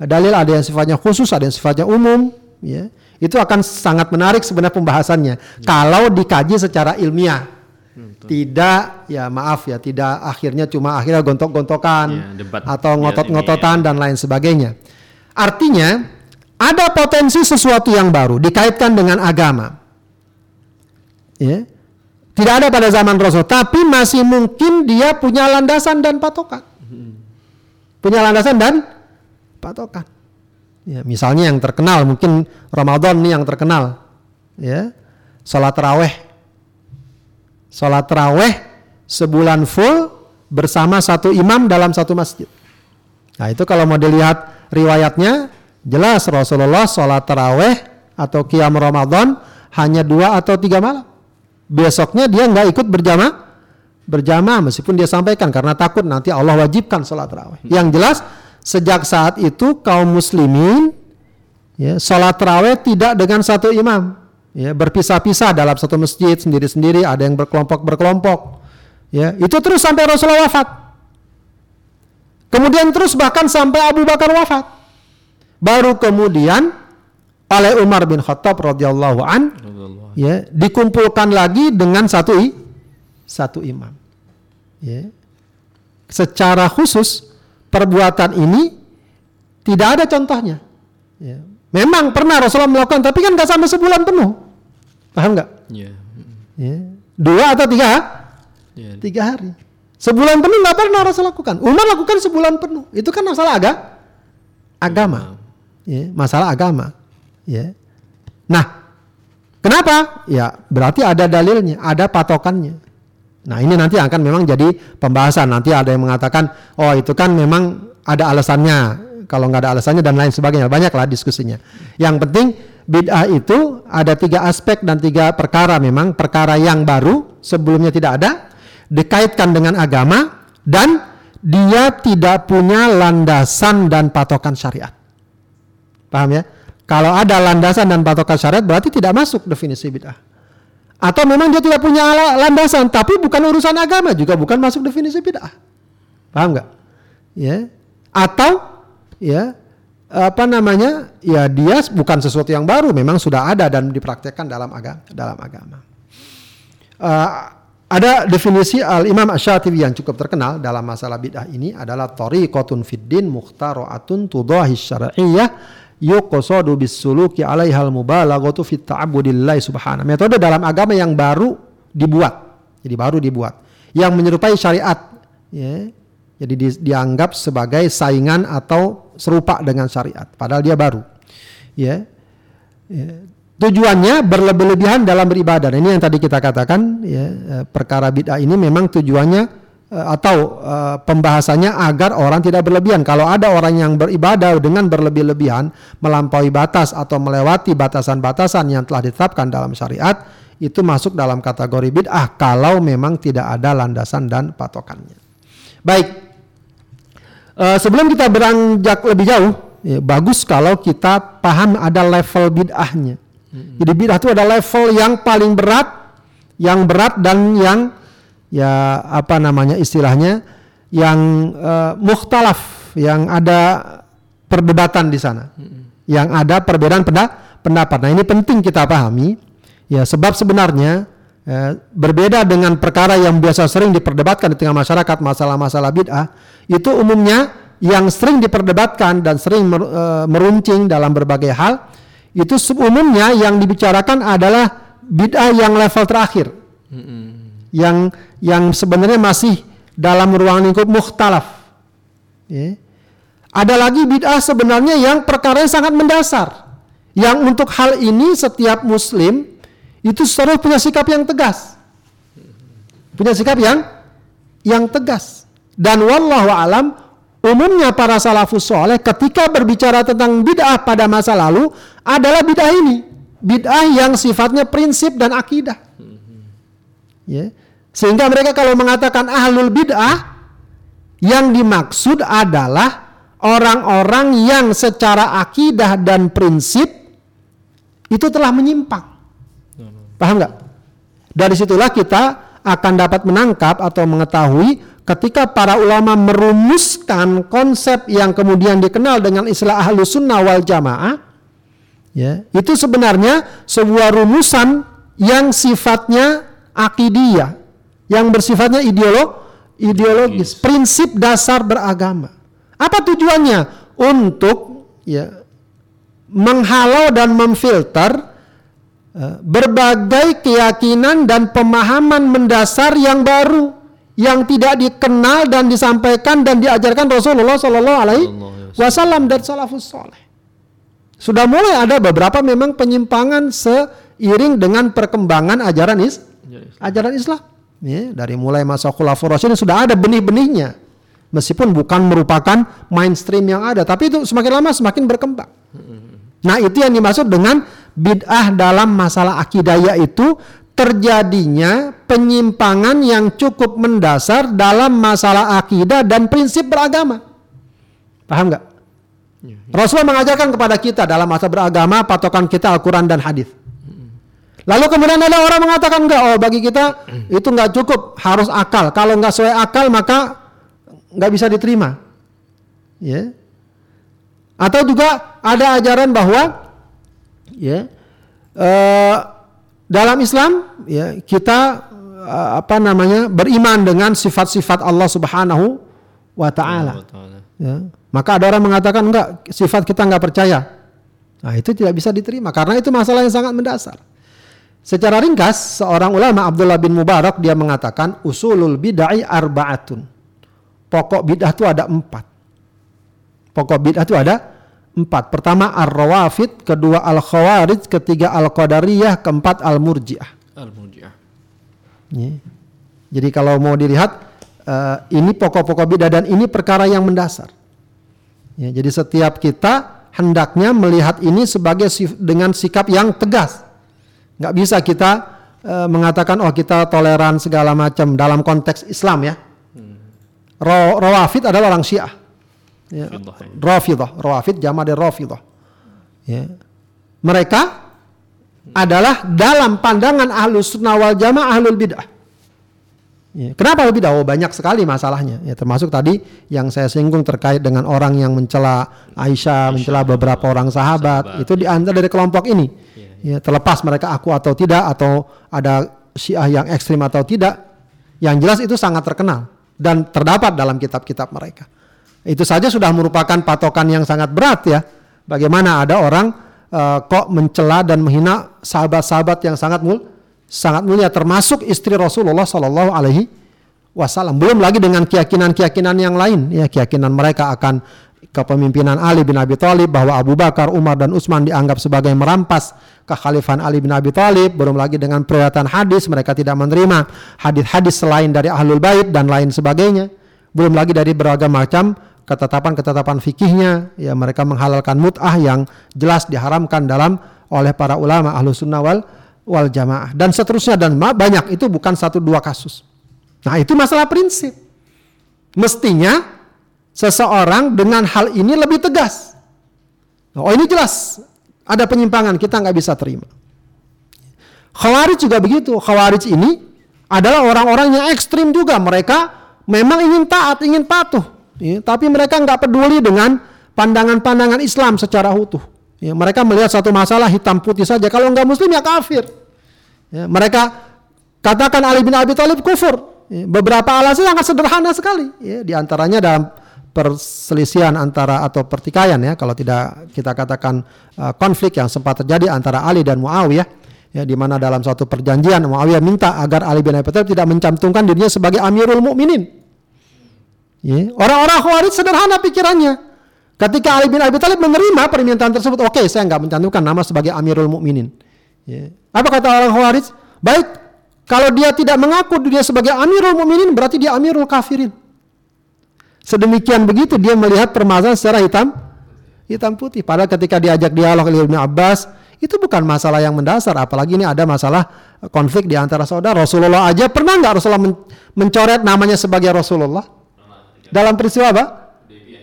Dalil ada yang sifatnya khusus, ada yang sifatnya umum. Ya, itu akan sangat menarik sebenarnya pembahasannya. Kalau dikaji secara ilmiah, tidak ya maaf ya, tidak akhirnya cuma akhirnya gontok-gontokan Ya, debat atau biar ngotot-ngototan dan lain sebagainya. Artinya ada potensi sesuatu yang baru dikaitkan dengan agama. Ya. Tidak ada pada zaman Rasul, tapi masih mungkin dia punya landasan dan patokan. Punya landasan dan patokan. Ya, misalnya yang terkenal mungkin Ramadan nih yang terkenal. Ya. Salat taraweh. Salat taraweh sebulan full bersama satu imam dalam satu masjid. Nah, itu kalau mau dilihat riwayatnya jelas Rasulullah salat taraweh atau qiyam Ramadan hanya dua atau tiga malam. Besoknya dia nggak ikut berjamaah berjamaah meskipun dia sampaikan karena takut nanti Allah wajibkan sholat tarawih. Yang jelas sejak saat itu kaum muslimin ya sholat tarawih tidak dengan satu imam. Ya berpisah-pisah dalam satu masjid sendiri-sendiri ada yang berkelompok-berkelompok. Ya itu terus sampai Rasulullah wafat. Kemudian terus bahkan sampai Abu Bakar wafat baru kemudian oleh Umar bin Khattab radhiyallahu an ya dikumpulkan lagi dengan satu i- satu imam. Ya. Secara khusus perbuatan ini tidak ada contohnya. Ya. memang pernah Rasulullah melakukan tapi kan nggak sampai sebulan penuh. Paham nggak? Ya. ya. dua atau tiga? Ya. tiga hari. Sebulan penuh nggak pernah Rasul lakukan. Umar lakukan sebulan penuh. Itu kan masalah aga agama ya, masalah agama. Ya. Nah kenapa? Ya berarti ada dalilnya ada patokannya. Nah ini nanti akan memang jadi pembahasan. Nanti ada yang mengatakan oh itu kan memang ada alasannya. Kalau nggak ada alasannya dan lain sebagainya. Banyaklah diskusinya. Yang penting bid'ah itu ada tiga aspek dan tiga perkara. Memang perkara yang baru sebelumnya tidak ada dikaitkan dengan agama dan dia tidak punya landasan dan patokan syariat Paham ya? Kalau ada landasan dan patokan syariat berarti tidak masuk definisi bid'ah. Atau memang dia tidak punya landasan tapi bukan urusan agama juga bukan masuk definisi bid'ah. Paham nggak? Ya. Atau ya apa namanya? Ya dia bukan sesuatu yang baru, memang sudah ada dan dipraktekkan dalam agama dalam agama. Eh, ada definisi Al Imam Asy-Syatibi yang cukup terkenal dalam masalah bid'ah ini adalah tariqatun fid din mukhtara'atun tudahi syar'iyyah yuqsadu bisuluki 'alaihal mubalaghatu fit subhanahu. Metode dalam agama yang baru dibuat. Jadi baru dibuat yang menyerupai syariat ya. Jadi di- dianggap sebagai saingan atau serupa dengan syariat padahal dia baru. Ya. Ya. Tujuannya berlebih-lebihan dalam beribadah. Nah, Ini yang tadi kita katakan ya, eh, perkara bid'ah ini memang tujuannya atau eh, pembahasannya agar orang tidak berlebihan. Kalau ada orang yang beribadah dengan berlebih-lebihan, melampaui batas atau melewati batasan-batasan yang telah ditetapkan dalam syariat, itu masuk dalam kategori bid'ah kalau memang tidak ada landasan dan patokannya. Baik. Eh, sebelum kita beranjak lebih jauh, ya, bagus kalau kita paham ada level bid'ahnya. Jadi bid'ah itu ada level yang paling berat, yang berat dan yang ya apa namanya istilahnya? Yang eh, mukhtalaf, yang ada perdebatan di sana, yang ada perbedaan penda- pendapat. Nah ini penting kita pahami, ya sebab sebenarnya eh, berbeda dengan perkara yang biasa sering diperdebatkan di tengah masyarakat masalah-masalah bid'ah itu umumnya yang sering diperdebatkan dan sering mer- eh, meruncing dalam berbagai hal itu umumnya yang dibicarakan adalah bid'ah yang level terakhir yang yang sebenarnya masih dalam ruang lingkup mukhtalaf. Ya. ada lagi bid'ah sebenarnya yang perkara sangat mendasar yang untuk hal ini setiap muslim itu harus punya sikap yang tegas. Punya sikap yang yang tegas. Dan wallahu alam umumnya para salafus soleh ketika berbicara tentang bid'ah pada masa lalu adalah bid'ah ini. Bid'ah yang sifatnya prinsip dan akidah. Ya sehingga mereka kalau mengatakan ahlul bid'ah Yang dimaksud adalah orang-orang yang secara akidah dan prinsip itu telah menyimpang. Paham nggak? Dari situlah kita akan dapat menangkap atau mengetahui ketika para ulama merumuskan konsep yang kemudian dikenal dengan istilah ahlu sunnah wal jamaah, ya, itu sebenarnya sebuah rumusan yang sifatnya akidiyah, yang bersifatnya ideolog, ideologis, prinsip dasar beragama. Apa tujuannya? Untuk ya menghalau dan memfilter uh, berbagai keyakinan dan pemahaman mendasar yang baru yang tidak dikenal dan disampaikan dan diajarkan Rasulullah Shallallahu Alaihi Wasallam dan salafus soleh. Sudah mulai ada beberapa memang penyimpangan seiring dengan perkembangan ajaran is, ajaran Islam. Ya, dari mulai masa khulafur rasyidin sudah ada benih-benihnya. Meskipun bukan merupakan mainstream yang ada, tapi itu semakin lama semakin berkembang. Nah, itu yang dimaksud dengan bid'ah dalam masalah akidah yaitu terjadinya penyimpangan yang cukup mendasar dalam masalah akidah dan prinsip beragama. Paham nggak? Ya, ya. Rasulullah mengajarkan kepada kita dalam masa beragama patokan kita Al-Quran dan hadis. Lalu kemudian ada orang mengatakan enggak, oh bagi kita itu enggak cukup, harus akal. Kalau enggak sesuai akal maka enggak bisa diterima. Ya. Atau juga ada ajaran bahwa ya uh, dalam Islam ya kita uh, apa namanya beriman dengan sifat-sifat Allah Subhanahu wa taala. Ya. Maka ada orang mengatakan enggak sifat kita enggak percaya. Nah, itu tidak bisa diterima karena itu masalah yang sangat mendasar. Secara ringkas, seorang ulama Abdullah bin Mubarak dia mengatakan usulul bid'ah arbaatun. Pokok bid'ah itu ada empat. Pokok bid'ah itu ada empat. Pertama ar-rawafid, kedua al-khawarij, ketiga al-qadariyah, keempat al-murji'ah. Al-murji'ah. Jadi kalau mau dilihat uh, ini pokok-pokok bidah dan ini perkara yang mendasar. Ya, jadi setiap kita hendaknya melihat ini sebagai dengan sikap yang tegas. Nggak bisa kita uh, mengatakan oh kita toleran segala macam dalam konteks Islam ya. Hmm. Rawafid adalah orang Syiah ya. Rafidah, Rawafid jama dari Rafidah. Ya. Mereka adalah dalam pandangan ahlus sunnah wal jamaah ahlul bid'ah. Ya. Kenapa ahlul bid'ah? Oh, banyak sekali masalahnya. Ya, termasuk tadi yang saya singgung terkait dengan orang yang mencela Aisyah, Aisyah mencela beberapa orang sahabat, sahabat. itu diantar dari kelompok ini. Ya, terlepas mereka aku atau tidak atau ada syiah yang ekstrim atau tidak, yang jelas itu sangat terkenal dan terdapat dalam kitab-kitab mereka. Itu saja sudah merupakan patokan yang sangat berat ya. Bagaimana ada orang uh, kok mencela dan menghina sahabat-sahabat yang sangat mul sangat mulia termasuk istri Rasulullah Shallallahu alaihi wasallam. Belum lagi dengan keyakinan-keyakinan yang lain ya, keyakinan mereka akan kepemimpinan Ali bin Abi Thalib bahwa Abu Bakar, Umar dan Utsman dianggap sebagai merampas kekhalifahan Ali bin Abi Thalib, belum lagi dengan peringatan hadis mereka tidak menerima hadis-hadis selain dari Ahlul Bait dan lain sebagainya. Belum lagi dari beragam macam ketetapan-ketetapan fikihnya, ya mereka menghalalkan mut'ah yang jelas diharamkan dalam oleh para ulama ahlu sunnah wal, wal jamaah dan seterusnya dan banyak itu bukan satu dua kasus. Nah itu masalah prinsip. Mestinya seseorang dengan hal ini lebih tegas. Oh ini jelas ada penyimpangan kita nggak bisa terima. Khawarij juga begitu. Khawarij ini adalah orang-orang yang ekstrim juga. Mereka memang ingin taat, ingin patuh ya, tapi mereka nggak peduli dengan pandangan-pandangan Islam secara utuh. Ya, mereka melihat satu masalah hitam putih saja. Kalau nggak Muslim ya kafir. Ya, mereka katakan Ali bin Abi Thalib kufur. Ya, beberapa alasan sangat sederhana sekali. Ya, di antaranya dalam perselisihan antara atau pertikaian ya kalau tidak kita katakan uh, konflik yang sempat terjadi antara Ali dan Muawiyah ya di mana dalam suatu perjanjian Muawiyah minta agar Ali bin Abi Thalib tidak mencantumkan dirinya sebagai Amirul Mukminin Ya. Orang-orang Khawarij sederhana pikirannya. Ketika Ali bin Abi Thalib menerima permintaan tersebut, oke, okay, saya nggak mencantumkan nama sebagai Amirul Mukminin. Ya. Apa kata orang Khawarij? Baik, kalau dia tidak mengaku dia sebagai Amirul Mukminin, berarti dia Amirul Kafirin. Sedemikian begitu dia melihat permasalahan secara hitam hitam putih. Padahal ketika diajak dialog oleh Ibnu Abbas, itu bukan masalah yang mendasar. Apalagi ini ada masalah konflik di antara saudara. Rasulullah aja pernah nggak Rasulullah mencoret namanya sebagai Rasulullah? dalam peristiwa apa?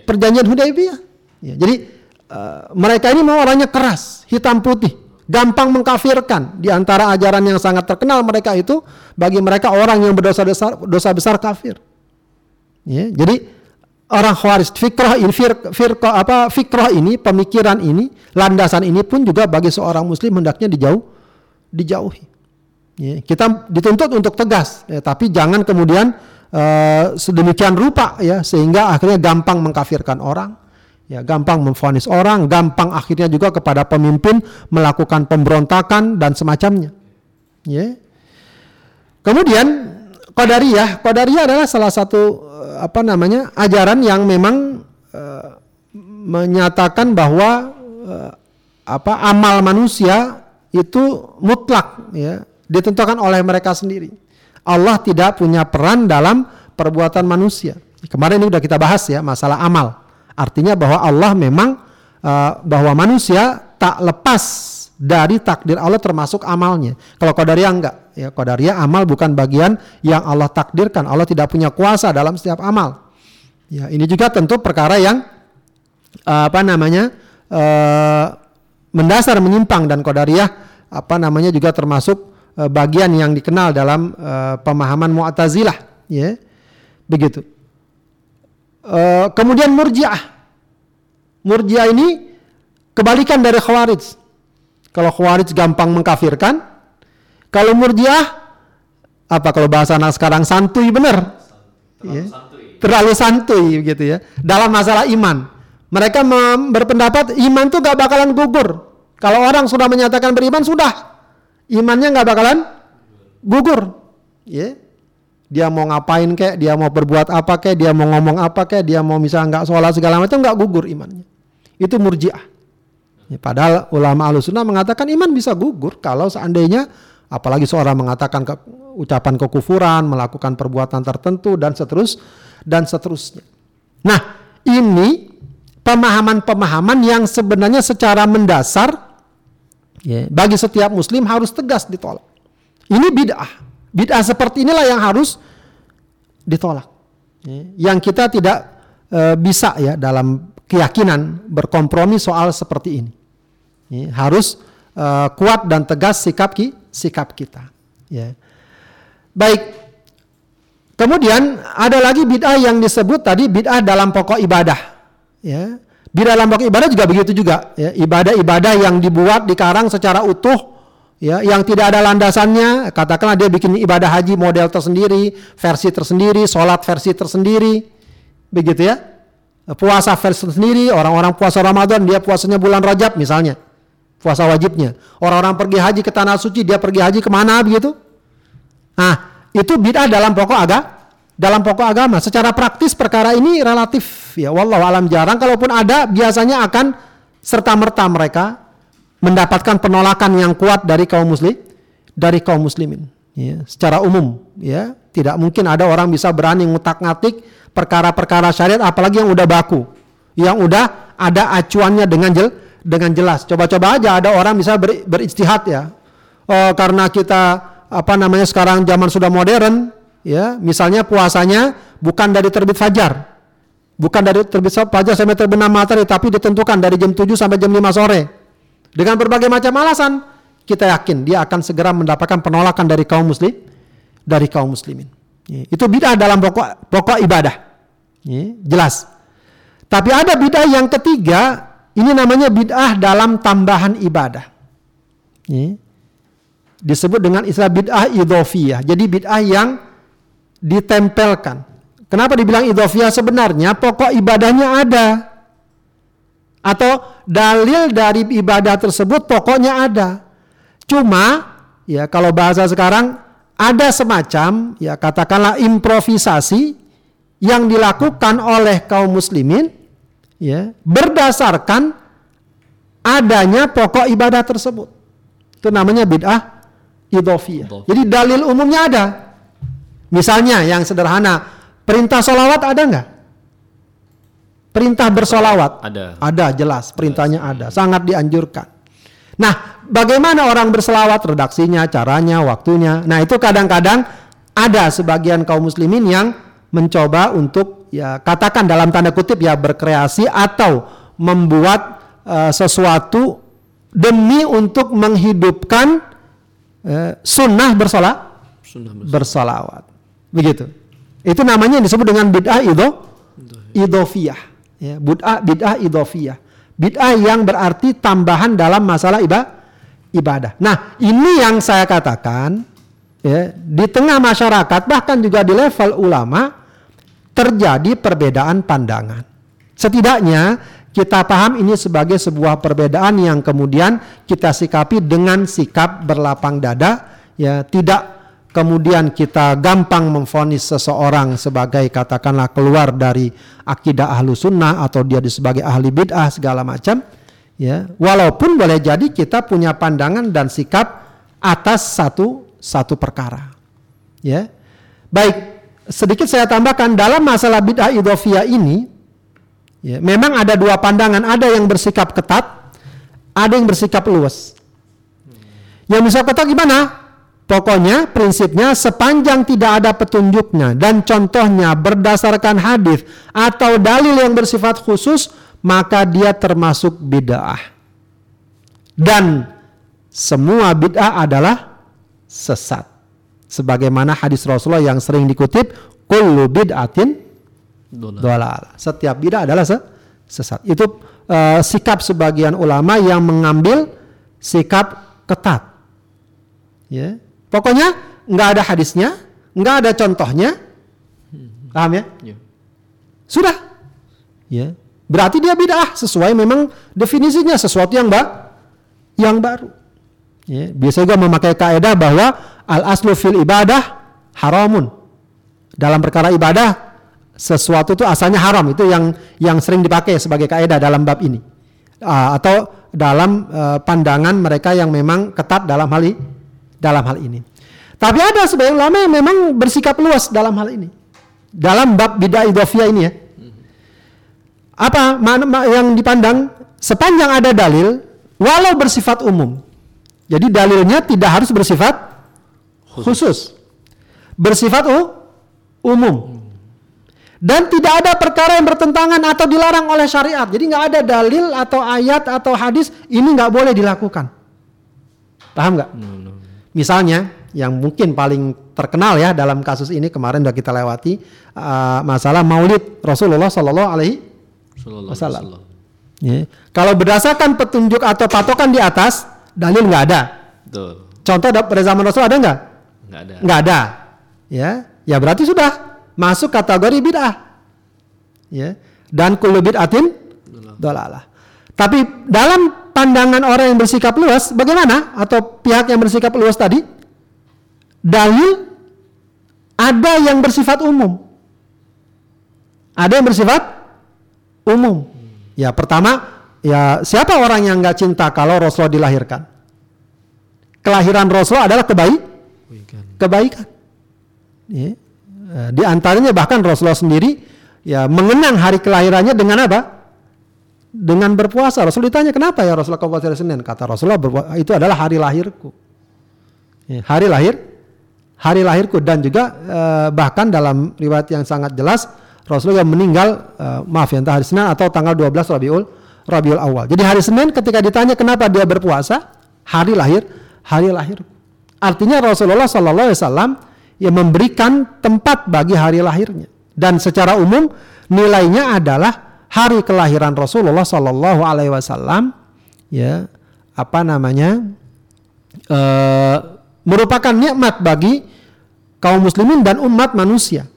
Perjanjian Hudaybiyah. Ya, jadi uh, mereka ini mau orangnya keras, hitam putih, gampang mengkafirkan. Di antara ajaran yang sangat terkenal mereka itu bagi mereka orang yang berdosa besar dosa besar kafir. Ya, jadi orang Khawarij. Fikrah ini fir, apa fikrah ini pemikiran ini landasan ini pun juga bagi seorang muslim hendaknya dijauh dijauhi. Ya, kita dituntut untuk tegas ya, tapi jangan kemudian uh, sedemikian rupa ya sehingga akhirnya gampang mengkafirkan orang ya gampang memfonis orang gampang akhirnya juga kepada pemimpin melakukan pemberontakan dan semacamnya. Ya. Kemudian Qadariyah, Qadariyah adalah salah satu eh, apa namanya ajaran yang memang uh, menyatakan bahwa uh, apa amal manusia itu mutlak ya ditentukan oleh mereka sendiri. Allah tidak punya peran dalam perbuatan manusia. Kemarin ini sudah kita bahas ya masalah amal. Artinya bahwa Allah memang uh, bahwa manusia tak lepas dari takdir Allah termasuk amalnya. Kalau Qadariyah enggak, ya Qadariyah amal bukan bagian yang Allah takdirkan. Allah tidak punya kuasa dalam setiap amal. Ya, ini juga tentu perkara yang uh, apa namanya? Uh, mendasar menyimpang dan Qadariyah apa namanya juga termasuk uh, bagian yang dikenal dalam pemahaman Mu'tazilah, ya. Begitu. Kemudian Murji'ah. Murji'ah ini kebalikan dari Khawarij. Kalau Khawarij gampang mengkafirkan, kalau Murjiah apa kalau bahasa anak sekarang santuy benar. Terlalu ya. santuy. Terlalu santuy gitu ya. Dalam masalah iman. Mereka berpendapat iman tuh gak bakalan gugur. Kalau orang sudah menyatakan beriman sudah. Imannya gak bakalan gugur. Ya. Dia mau ngapain kek, dia mau berbuat apa kek, dia mau ngomong apa kek, dia mau misalnya nggak sholat segala macam nggak gugur imannya. Itu murjiah. Ya, padahal ulama alusuna mengatakan iman bisa gugur kalau seandainya apalagi seorang mengatakan ke, ucapan kekufuran, melakukan perbuatan tertentu dan seterus dan seterusnya. Nah, ini pemahaman-pemahaman yang sebenarnya secara mendasar ya, bagi setiap muslim harus tegas ditolak. Ini bid'ah. Bid'ah seperti inilah yang harus ditolak. Ya, yang kita tidak e, bisa ya dalam keyakinan berkompromi soal seperti ini. Ya, harus uh, kuat dan tegas sikap ki, sikap kita. Ya. Baik. Kemudian ada lagi bid'ah yang disebut tadi bid'ah dalam pokok ibadah. Ya. Bid'ah dalam pokok ibadah juga begitu juga. Ya. Ibadah-ibadah yang dibuat dikarang secara utuh, ya, yang tidak ada landasannya. Katakanlah dia bikin ibadah haji model tersendiri, versi tersendiri, sholat versi tersendiri, begitu ya. Puasa versi tersendiri, orang-orang puasa Ramadan dia puasanya bulan Rajab misalnya puasa wajibnya. Orang-orang pergi haji ke tanah suci, dia pergi haji ke mana begitu? Nah, itu bid'ah dalam pokok agama. Dalam pokok agama, secara praktis perkara ini relatif ya. Wallahu alam jarang, kalaupun ada biasanya akan serta merta mereka mendapatkan penolakan yang kuat dari kaum muslim, dari kaum muslimin. Ya, secara umum, ya tidak mungkin ada orang bisa berani ngutak-ngatik perkara-perkara syariat, apalagi yang udah baku, yang udah ada acuannya dengan jel, dengan jelas. Coba-coba aja ada orang bisa ber, beristihad ya. Oh, karena kita apa namanya sekarang zaman sudah modern, ya, misalnya puasanya bukan dari terbit fajar. Bukan dari terbit fajar sampai terbenam matahari, tapi ditentukan dari jam 7 sampai jam 5 sore. Dengan berbagai macam alasan, kita yakin dia akan segera mendapatkan penolakan dari kaum muslim, dari kaum muslimin. Ya, itu bid'ah dalam pokok pokok ibadah. Ya, jelas. Tapi ada bid'ah yang ketiga ini namanya bid'ah dalam tambahan ibadah. Ini disebut dengan istilah bid'ah idhofiyah. Jadi bid'ah yang ditempelkan. Kenapa dibilang idhofiyah? Sebenarnya pokok ibadahnya ada. Atau dalil dari ibadah tersebut pokoknya ada. Cuma ya kalau bahasa sekarang ada semacam ya katakanlah improvisasi yang dilakukan oleh kaum muslimin ya berdasarkan adanya pokok ibadah tersebut. Itu namanya bid'ah idhofiyah. Jadi dalil umumnya ada. Misalnya yang sederhana, perintah solawat ada nggak? Perintah bersolawat ada. Ada jelas perintahnya ada, sangat dianjurkan. Nah, bagaimana orang berselawat, redaksinya, caranya, waktunya. Nah, itu kadang-kadang ada sebagian kaum muslimin yang mencoba untuk ya katakan dalam tanda kutip ya berkreasi atau membuat uh, sesuatu demi untuk menghidupkan uh, sunnah bersolat Sunnah bersolawat. Begitu. Itu namanya yang disebut dengan bid'ah ido idofiyah. Ya, bid'ah bid'ah idofiyah. Bid'ah yang berarti tambahan dalam masalah ibadah. ibadah. Nah, ini yang saya katakan ya, di tengah masyarakat bahkan juga di level ulama terjadi perbedaan pandangan. Setidaknya kita paham ini sebagai sebuah perbedaan yang kemudian kita sikapi dengan sikap berlapang dada ya tidak kemudian kita gampang memfonis seseorang sebagai katakanlah keluar dari akidah ahlu sunnah atau dia sebagai ahli bid'ah segala macam ya walaupun boleh jadi kita punya pandangan dan sikap atas satu satu perkara ya baik sedikit saya tambahkan dalam masalah bid'ah idofiyah ini ya memang ada dua pandangan ada yang bersikap ketat ada yang bersikap luas yang bisa ketat gimana Pokoknya prinsipnya sepanjang tidak ada petunjuknya dan contohnya berdasarkan hadis atau dalil yang bersifat khusus maka dia termasuk bid'ah. Dan semua bid'ah adalah sesat. Sebagaimana hadis Rasulullah yang sering dikutip, kullu bid'atin dolal. Setiap bid'ah adalah sesat. Itu uh, sikap sebagian ulama yang mengambil sikap ketat. Ya. Pokoknya nggak ada hadisnya, nggak ada contohnya, paham ya? ya? Sudah, ya. Berarti dia bid'ah sesuai memang definisinya sesuatu yang ba yang baru. Ya. Biasanya juga memakai kaidah bahwa al aslu fil ibadah haramun. Dalam perkara ibadah sesuatu itu asalnya haram itu yang yang sering dipakai sebagai kaidah dalam bab ini. Uh, atau dalam uh, pandangan mereka yang memang ketat dalam hal dalam hal ini. Tapi ada sebagian ulama yang memang bersikap luas dalam hal ini. Dalam bab bid'ah idofiyah ini ya. Apa yang dipandang sepanjang ada dalil walau bersifat umum. Jadi dalilnya tidak harus bersifat khusus. khusus. Bersifat umum. Dan tidak ada perkara yang bertentangan atau dilarang oleh syariat. Jadi nggak ada dalil atau ayat atau hadis ini nggak boleh dilakukan. Paham nggak? No, no. Misalnya yang mungkin paling terkenal ya dalam kasus ini kemarin sudah kita lewati uh, masalah Maulid Rasulullah Shallallahu Alaihi Wasallam. Ya. Kalau berdasarkan petunjuk atau patokan di atas dalil nggak ada. Betul. Contoh pada zaman Rasul ada nggak? Nggak ada. Nggak ada. Ya, ya berarti sudah masuk kategori bid'ah. Ya. Dan kullu bid'atin dolalah. Tapi dalam pandangan orang yang bersikap luas, bagaimana? Atau pihak yang bersikap luas tadi? Dalil ada yang bersifat umum. Ada yang bersifat umum. Ya, pertama, ya siapa orang yang nggak cinta kalau Rasulullah dilahirkan? Kelahiran Rasulullah adalah kebaik, kebaikan. Ya. Eh, di antaranya bahkan Rasulullah sendiri ya mengenang hari kelahirannya dengan apa? dengan berpuasa. Rasul ditanya kenapa ya Rasulullah kau puasa hari Senin? Kata Rasulullah itu adalah hari lahirku. Ya, hari lahir, hari lahirku dan juga eh, bahkan dalam riwayat yang sangat jelas Rasulullah meninggal eh, maaf ya entah hari Senin atau tanggal 12 Rabiul Rabiul Awal. Jadi hari Senin ketika ditanya kenapa dia berpuasa, hari lahir, hari lahir. Artinya Rasulullah Shallallahu Alaihi Wasallam yang memberikan tempat bagi hari lahirnya dan secara umum nilainya adalah hari kelahiran Rasulullah Shallallahu Alaihi Wasallam ya apa namanya e, merupakan nikmat bagi kaum muslimin dan umat manusia.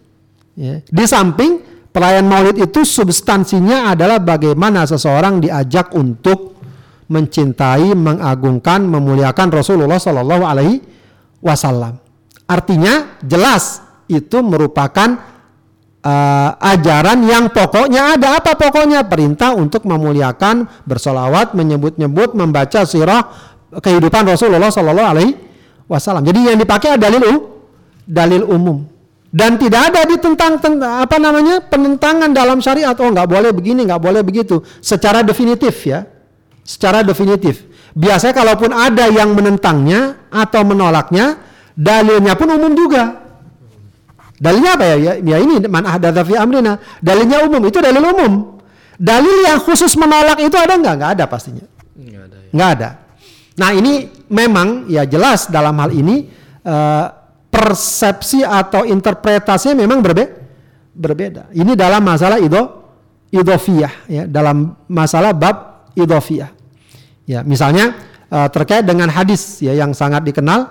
Ya. Di samping perayaan Maulid itu substansinya adalah bagaimana seseorang diajak untuk mencintai, mengagungkan, memuliakan Rasulullah Shallallahu Alaihi Wasallam. Artinya jelas itu merupakan uh, ajaran yang pokoknya ada. Apa pokoknya? Perintah untuk memuliakan bersolawat menyebut-nyebut membaca sirah kehidupan Rasulullah Shallallahu Alaihi Wasallam. Jadi yang dipakai adalah dalil dalil umum. Dan tidak ada ditentang apa namanya penentangan dalam syariat. Oh nggak boleh begini nggak boleh begitu. Secara definitif ya secara definitif biasanya kalaupun ada yang menentangnya atau menolaknya dalilnya pun umum juga Dalilnya apa ya? Ya, ya ini man ahdatsa fi amrina. Dalilnya umum, itu dalil umum. Dalil yang khusus menolak itu ada nggak? Nggak ada pastinya. Nggak ada. Ya. Nggak ada. Nah ini memang ya jelas dalam hal ini uh, persepsi atau interpretasinya memang berbe berbeda. Ini dalam masalah itu idofiyah ya, dalam masalah bab idofiyah. Ya, misalnya uh, terkait dengan hadis ya yang sangat dikenal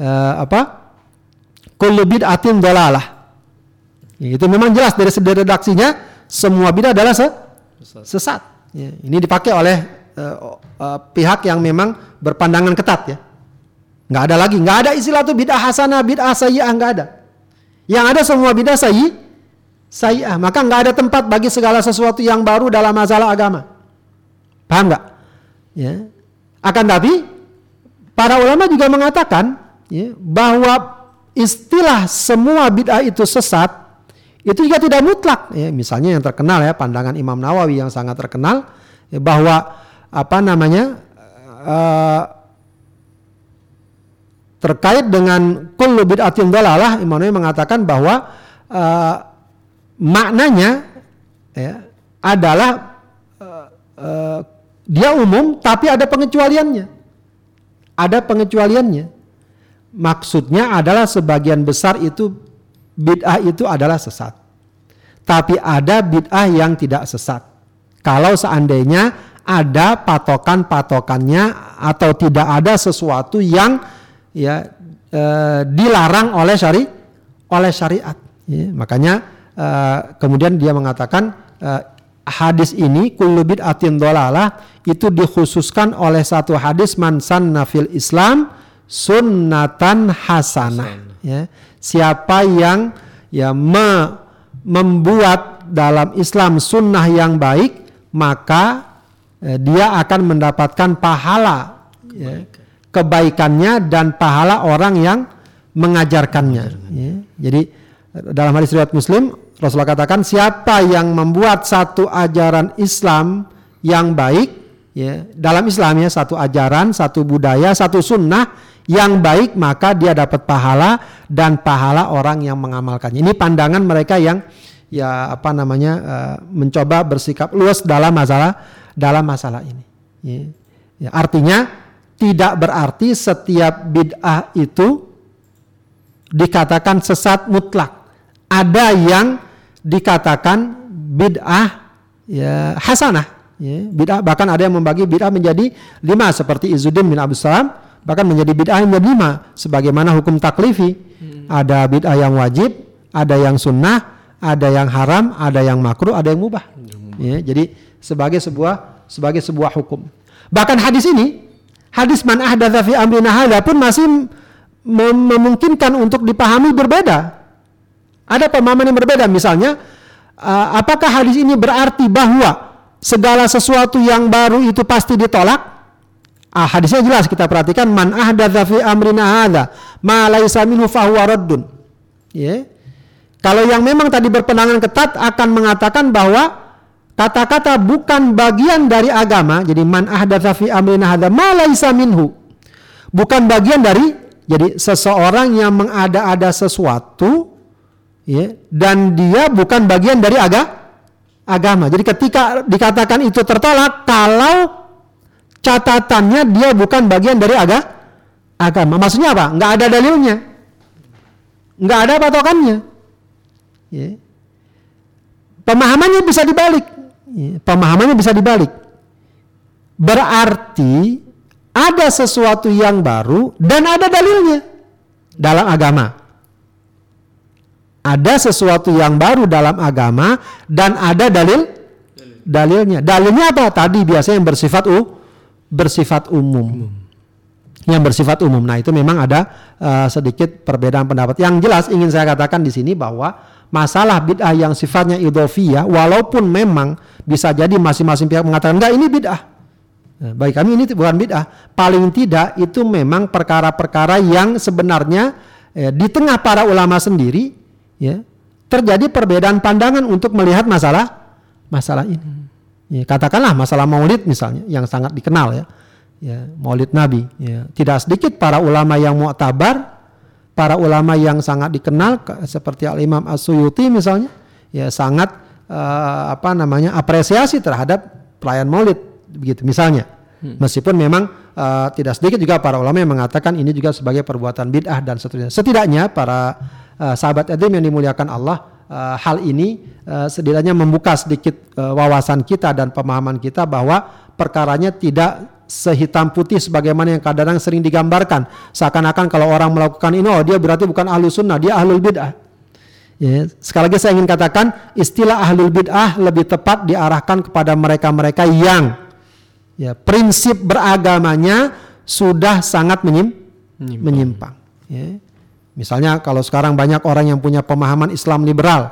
uh, apa? Kullu bid'atin dalalah. Ya, itu memang jelas dari segi redaksinya semua bid'ah adalah se sesat. Ya, ini dipakai oleh uh, uh, pihak yang memang berpandangan ketat ya. Nggak ada lagi, nggak ada istilah itu bid'ah hasanah, bid'ah sayyi'ah nggak ada. Yang ada semua bid'ah sayyi, sayyi'ah. Maka nggak ada tempat bagi segala sesuatu yang baru dalam masalah agama. Paham nggak? Ya. Akan tapi para ulama juga mengatakan ya, bahwa istilah semua bid'ah itu sesat itu juga tidak mutlak. Ya, misalnya yang terkenal ya pandangan Imam Nawawi yang sangat terkenal ya, bahwa apa namanya uh, terkait dengan kullu bid'atin dalalah Imam Nawawi mengatakan bahwa uh, maknanya ya, adalah uh, dia umum tapi ada pengecualiannya. Ada pengecualiannya. Maksudnya adalah sebagian besar itu bid'ah itu adalah sesat. Tapi ada bid'ah yang tidak sesat. Kalau seandainya ada patokan-patokannya atau tidak ada sesuatu yang ya e, dilarang oleh syari oleh syariat. Ya, makanya e, kemudian dia mengatakan e, hadis ini kullu bid'atin dolalah itu dikhususkan oleh satu hadis mansan nafil Islam sunnatan hasanah. Ya, siapa yang ya me, membuat dalam Islam sunnah yang baik maka eh, dia akan mendapatkan pahala ya, kebaikannya dan pahala orang yang mengajarkannya. Ya. Jadi dalam hadis riwayat Muslim Rasulullah katakan siapa yang membuat satu ajaran Islam yang baik ya dalam Islam ya satu ajaran, satu budaya, satu sunnah yang baik maka dia dapat pahala dan pahala orang yang mengamalkannya. Ini pandangan mereka yang ya apa namanya uh, mencoba bersikap luas dalam masalah dalam masalah ini. Ya. Ya, artinya tidak berarti setiap bid'ah itu dikatakan sesat mutlak. Ada yang dikatakan bid'ah ya hasanah. Ya, bid'ah bahkan ada yang membagi bid'ah menjadi lima seperti Izzuddin bin Abu Salam bahkan menjadi bid'ah yang menjadi lima sebagaimana hukum taklifi. Hmm. Ada bid'ah yang wajib, ada yang sunnah, ada yang haram, ada yang makruh, ada yang mubah. Ya, jadi sebagai sebuah sebagai sebuah hukum. Bahkan hadis ini hadis man ahdatsa fi amrina hadza pun masih mem memungkinkan untuk dipahami berbeda. Ada pemahaman yang berbeda misalnya uh, apakah hadis ini berarti bahwa segala sesuatu yang baru itu pasti ditolak? Ah, hadisnya jelas kita perhatikan man ahdatsa fi amrina hadza ma laisa minhu fahuwa raddun. Ya. Kalau yang memang tadi berpendangan ketat akan mengatakan bahwa kata-kata bukan bagian dari agama jadi man ahdatsa fi amrina hadza ma laisa minhu bukan bagian dari jadi seseorang yang mengada-ada sesuatu ya dan dia bukan bagian dari aga, agama. Jadi ketika dikatakan itu tertolak kalau catatannya dia bukan bagian dari aga, agama. Maksudnya apa? Nggak ada dalilnya. Nggak ada patokannya. Ya. pemahamannya bisa dibalik. Ya, pemahamannya bisa dibalik. Berarti ada sesuatu yang baru dan ada dalilnya dalam agama. Ada sesuatu yang baru dalam agama dan ada dalil dalilnya. Dalilnya apa? Tadi biasanya yang bersifat u bersifat umum. Yang bersifat umum. Nah, itu memang ada uh, sedikit perbedaan pendapat. Yang jelas ingin saya katakan di sini bahwa masalah bid'ah yang sifatnya idofiyah walaupun memang bisa jadi masing-masing pihak mengatakan enggak ini bid'ah. Nah, bagi kami ini bukan bid'ah. Paling tidak itu memang perkara-perkara yang sebenarnya eh, di tengah para ulama sendiri ya terjadi perbedaan pandangan untuk melihat masalah masalah ini. Ya, katakanlah masalah maulid misalnya yang sangat dikenal ya. Ya, maulid Nabi ya. Tidak sedikit para ulama yang mu'tabar para ulama yang sangat dikenal ke- seperti Al Imam As-Suyuti misalnya ya sangat eh, apa namanya apresiasi terhadap perayaan Maulid begitu misalnya. Meskipun memang eh, tidak sedikit juga para ulama yang mengatakan ini juga sebagai perbuatan bid'ah dan seterusnya. Setidaknya para eh, sahabat edim yang dimuliakan Allah eh, hal ini eh, setidaknya membuka sedikit eh, wawasan kita dan pemahaman kita bahwa perkaranya tidak sehitam putih sebagaimana yang kadang-kadang sering digambarkan seakan-akan kalau orang melakukan ini oh dia berarti bukan ahlu sunnah dia ahlul bid'ah Ya, sekali lagi saya ingin katakan istilah ahlul bid'ah lebih tepat diarahkan kepada mereka-mereka yang ya prinsip beragamanya sudah sangat menyim- menyimpang. ya. Misalnya kalau sekarang banyak orang yang punya pemahaman Islam liberal,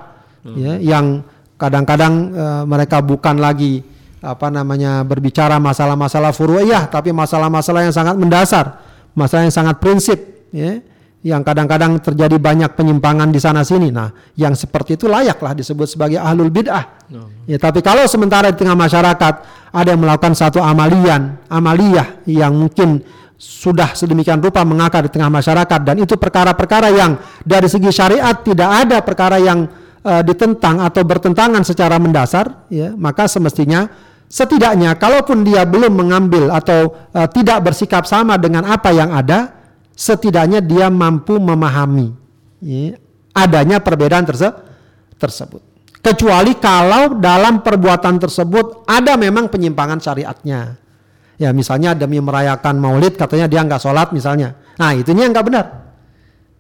ya, yang kadang-kadang eh, mereka bukan lagi apa namanya berbicara masalah-masalah furu'iyah, tapi masalah-masalah yang sangat mendasar, masalah yang sangat prinsip, ya yang kadang-kadang terjadi banyak penyimpangan di sana sini. Nah, yang seperti itu layaklah disebut sebagai ahlul bid'ah. Ya, tapi kalau sementara di tengah masyarakat ada yang melakukan satu amalian, amaliyah yang mungkin sudah sedemikian rupa mengakar di tengah masyarakat dan itu perkara-perkara yang dari segi syariat tidak ada perkara yang eh, ditentang atau bertentangan secara mendasar, ya, maka semestinya setidaknya kalaupun dia belum mengambil atau eh, tidak bersikap sama dengan apa yang ada, setidaknya dia mampu memahami ya, adanya perbedaan terse- tersebut. Kecuali kalau dalam perbuatan tersebut ada memang penyimpangan syariatnya. Ya misalnya demi merayakan maulid katanya dia nggak sholat misalnya. Nah itunya nggak benar.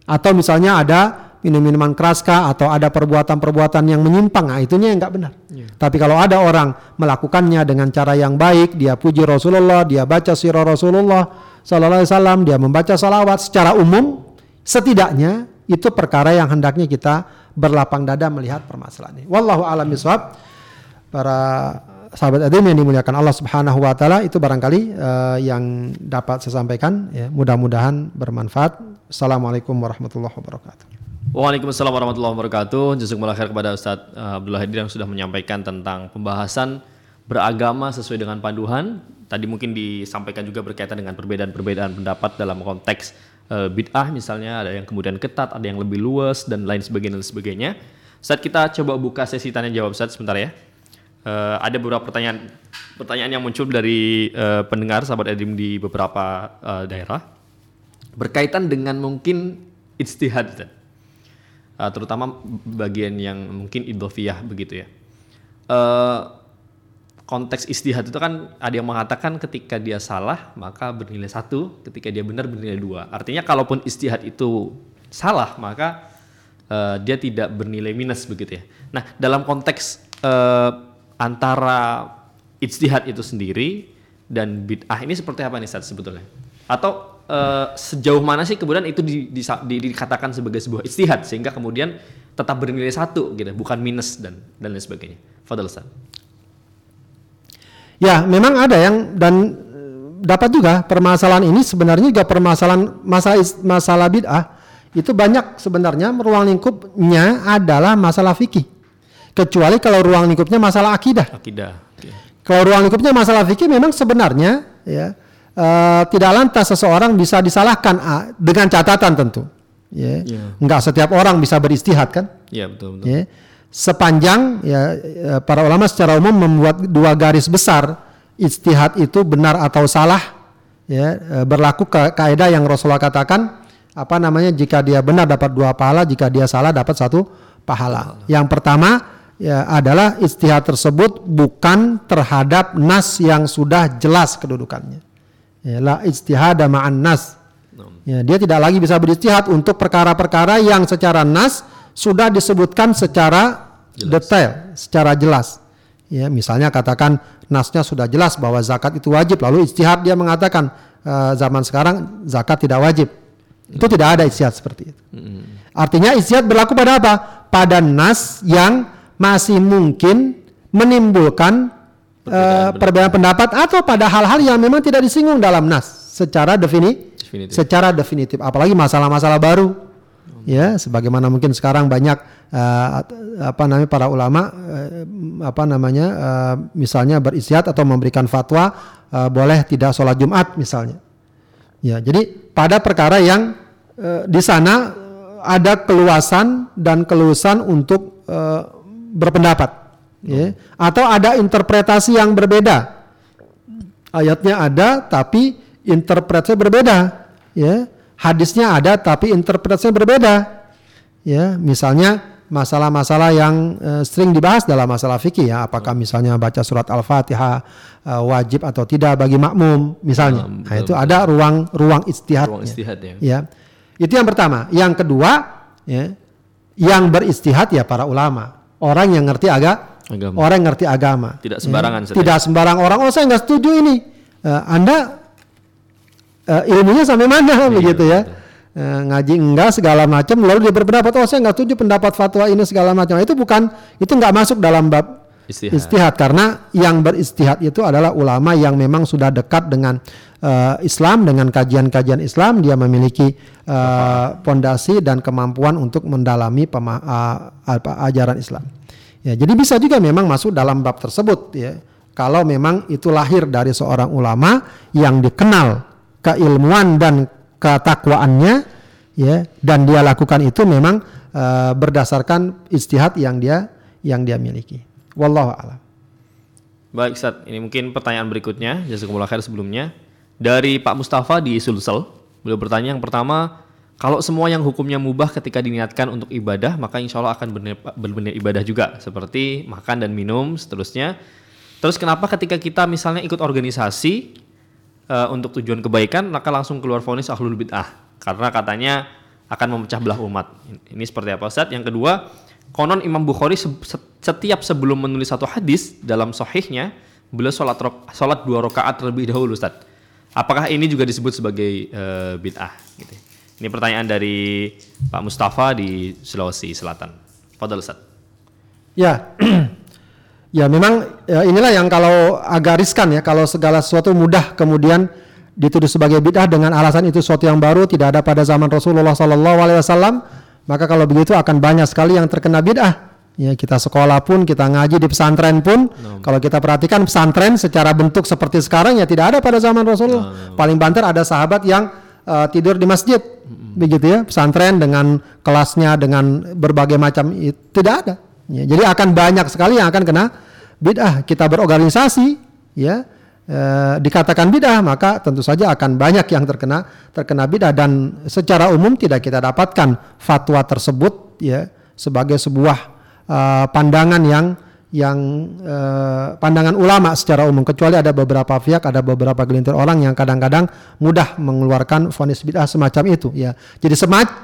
Atau misalnya ada minum-minuman keras kah atau ada perbuatan-perbuatan yang menyimpang, nah itunya yang nggak benar. Tapi kalau ada orang melakukannya dengan cara yang baik, dia puji Rasulullah, dia baca sirah Rasulullah Sallallahu Alaihi Wasallam, dia membaca salawat secara umum, setidaknya itu perkara yang hendaknya kita berlapang dada melihat permasalahan ini. Wallahu a'lam. Para sahabat adim yang dimuliakan Allah Subhanahu wa taala itu barangkali eh, yang dapat saya sampaikan ya, mudah-mudahan bermanfaat. Assalamualaikum warahmatullahi wabarakatuh. Waalaikumsalam warahmatullahi wabarakatuh. Jazakumullah khair kepada Ustadz uh, Abdullah Hadir yang sudah menyampaikan tentang pembahasan beragama sesuai dengan panduan. Tadi mungkin disampaikan juga berkaitan dengan perbedaan-perbedaan pendapat dalam konteks uh, bid'ah misalnya ada yang kemudian ketat, ada yang lebih luas dan lain sebagainya dan sebagainya. Saat kita coba buka sesi tanya jawab Ustadz sebentar ya. Uh, ada beberapa pertanyaan pertanyaan yang muncul dari uh, pendengar sahabat Edim di beberapa uh, daerah berkaitan dengan mungkin Ustadz. Uh, terutama bagian yang mungkin idofiyah begitu ya. Uh, konteks istihad itu kan ada yang mengatakan ketika dia salah maka bernilai satu, ketika dia benar bernilai dua. Artinya kalaupun istihad itu salah maka uh, dia tidak bernilai minus begitu ya. Nah dalam konteks uh, antara istihad itu sendiri dan bid'ah ini seperti apa nih Ustaz sebetulnya? Atau uh, sejauh mana sih kemudian itu di, di, di- dikatakan sebagai sebuah istihad sehingga kemudian tetap bernilai satu gitu, bukan minus dan dan lain sebagainya. Fadal Ustaz. Ya, memang ada yang dan eh, dapat juga permasalahan ini sebenarnya juga permasalahan masalah masalah bid'ah itu banyak sebenarnya ruang lingkupnya adalah masalah fikih. Kecuali kalau ruang lingkupnya masalah akidah. Akidah. Oke. Kalau ruang lingkupnya masalah fikih memang sebenarnya ya eh, tidak lantas seseorang bisa disalahkan ah, dengan catatan tentu. Ya. Iya. Enggak setiap orang bisa beristihad kan? Iya betul betul. ya sepanjang ya eh, para ulama secara umum membuat dua garis besar ijtihad itu benar atau salah ya eh, berlaku ke kaidah yang Rasulullah katakan apa namanya jika dia benar dapat dua pahala jika dia salah dapat satu pahala yang pertama ya adalah ijtihad tersebut bukan terhadap nas yang sudah jelas kedudukannya ya la ijtihada ma'an nas Ya, dia tidak lagi bisa beristihad untuk perkara-perkara yang secara nas sudah disebutkan secara detail, secara jelas. Ya, misalnya katakan nasnya sudah jelas bahwa zakat itu wajib, lalu istihad dia mengatakan eh, zaman sekarang zakat tidak wajib. Itu tidak ada istihad seperti itu. Artinya istihad berlaku pada apa? Pada nas yang masih mungkin menimbulkan eh, perbedaan pendapat atau pada hal-hal yang memang tidak disinggung dalam nas secara defini Definitif. secara definitif. Apalagi masalah-masalah baru. Ya sebagaimana mungkin sekarang banyak eh, apa namanya para ulama eh, apa namanya eh, misalnya beristihad atau memberikan fatwa eh, boleh tidak sholat Jumat misalnya. Ya jadi pada perkara yang eh, di sana ada keluasan dan keluasan untuk eh, berpendapat, ya. atau ada interpretasi yang berbeda. Ayatnya ada, tapi interpretasinya berbeda, ya. Hadisnya ada, tapi interpretasinya berbeda, ya. Misalnya masalah-masalah yang uh, sering dibahas dalam masalah fikih ya apakah misalnya baca surat al-fatihah uh, wajib atau tidak bagi makmum misalnya Hmm, nah itu ada ruang ruang istihad Ruang istihad ya. ya itu yang pertama yang kedua ya yang beristihad ya para ulama orang yang ngerti agak Agama. orang yang ngerti agama. Tidak sembarangan, ya. Ya? tidak sembarang orang oh saya nggak setuju ini. Eh, anda eh, ilmunya sampai mana? Begitu ya. Eh, ngaji enggak segala macam lalu dia berpendapat oh saya nggak setuju pendapat fatwa ini segala macam. Itu bukan itu nggak masuk dalam bab Istihad. istihad karena yang beristihad itu adalah ulama yang memang sudah dekat dengan eh, Islam dengan kajian-kajian Islam. Dia memiliki eh, pondasi dan kemampuan untuk mendalami apa, ajaran Islam. Ya jadi bisa juga memang masuk dalam bab tersebut ya. Kalau memang itu lahir dari seorang ulama yang dikenal keilmuan dan ketakwaannya ya dan dia lakukan itu memang eh, berdasarkan istihad yang dia yang dia miliki wallahu a'lam Baik Ustaz, ini mungkin pertanyaan berikutnya, jazakumullah khair sebelumnya. Dari Pak Mustafa di Sulsel, beliau bertanya yang pertama, kalau semua yang hukumnya mubah ketika diniatkan untuk ibadah, maka insya Allah akan benar- benar ibadah juga, seperti makan dan minum, seterusnya. Terus kenapa ketika kita misalnya ikut organisasi eh, untuk tujuan kebaikan, maka langsung keluar vonis ahlul bid'ah, karena katanya akan memecah belah umat. Ini seperti apa Ustaz? Yang kedua, konon Imam Bukhari se- se- setiap sebelum menulis satu hadis dalam sahihnya, beliau sholat, sholat dua rakaat terlebih dahulu Ustaz. Apakah ini juga disebut sebagai eh, bid'ah? Gitu. Ini pertanyaan dari Pak Mustafa di Sulawesi Selatan. Fadal Ustaz. Ya, ya memang ya inilah yang kalau agak riskan ya kalau segala sesuatu mudah kemudian dituduh sebagai bid'ah dengan alasan itu sesuatu yang baru tidak ada pada zaman Rasulullah Sallallahu Alaihi Wasallam maka kalau begitu akan banyak sekali yang terkena bid'ah. Ya kita sekolah pun kita ngaji di pesantren pun. Kalau kita perhatikan pesantren secara bentuk seperti sekarang ya tidak ada pada zaman Rasulullah. Paling banter ada sahabat yang uh, tidur di masjid. Begitu ya pesantren dengan kelasnya dengan berbagai macam itu tidak ada. Ya, jadi akan banyak sekali yang akan kena bid'ah. Kita berorganisasi, ya eh, dikatakan bid'ah, maka tentu saja akan banyak yang terkena terkena bid'ah. Dan secara umum tidak kita dapatkan fatwa tersebut, ya sebagai sebuah eh, pandangan yang yang eh, pandangan ulama secara umum. Kecuali ada beberapa pihak ada beberapa gelintir orang yang kadang-kadang mudah mengeluarkan vonis bid'ah semacam itu ya. Jadi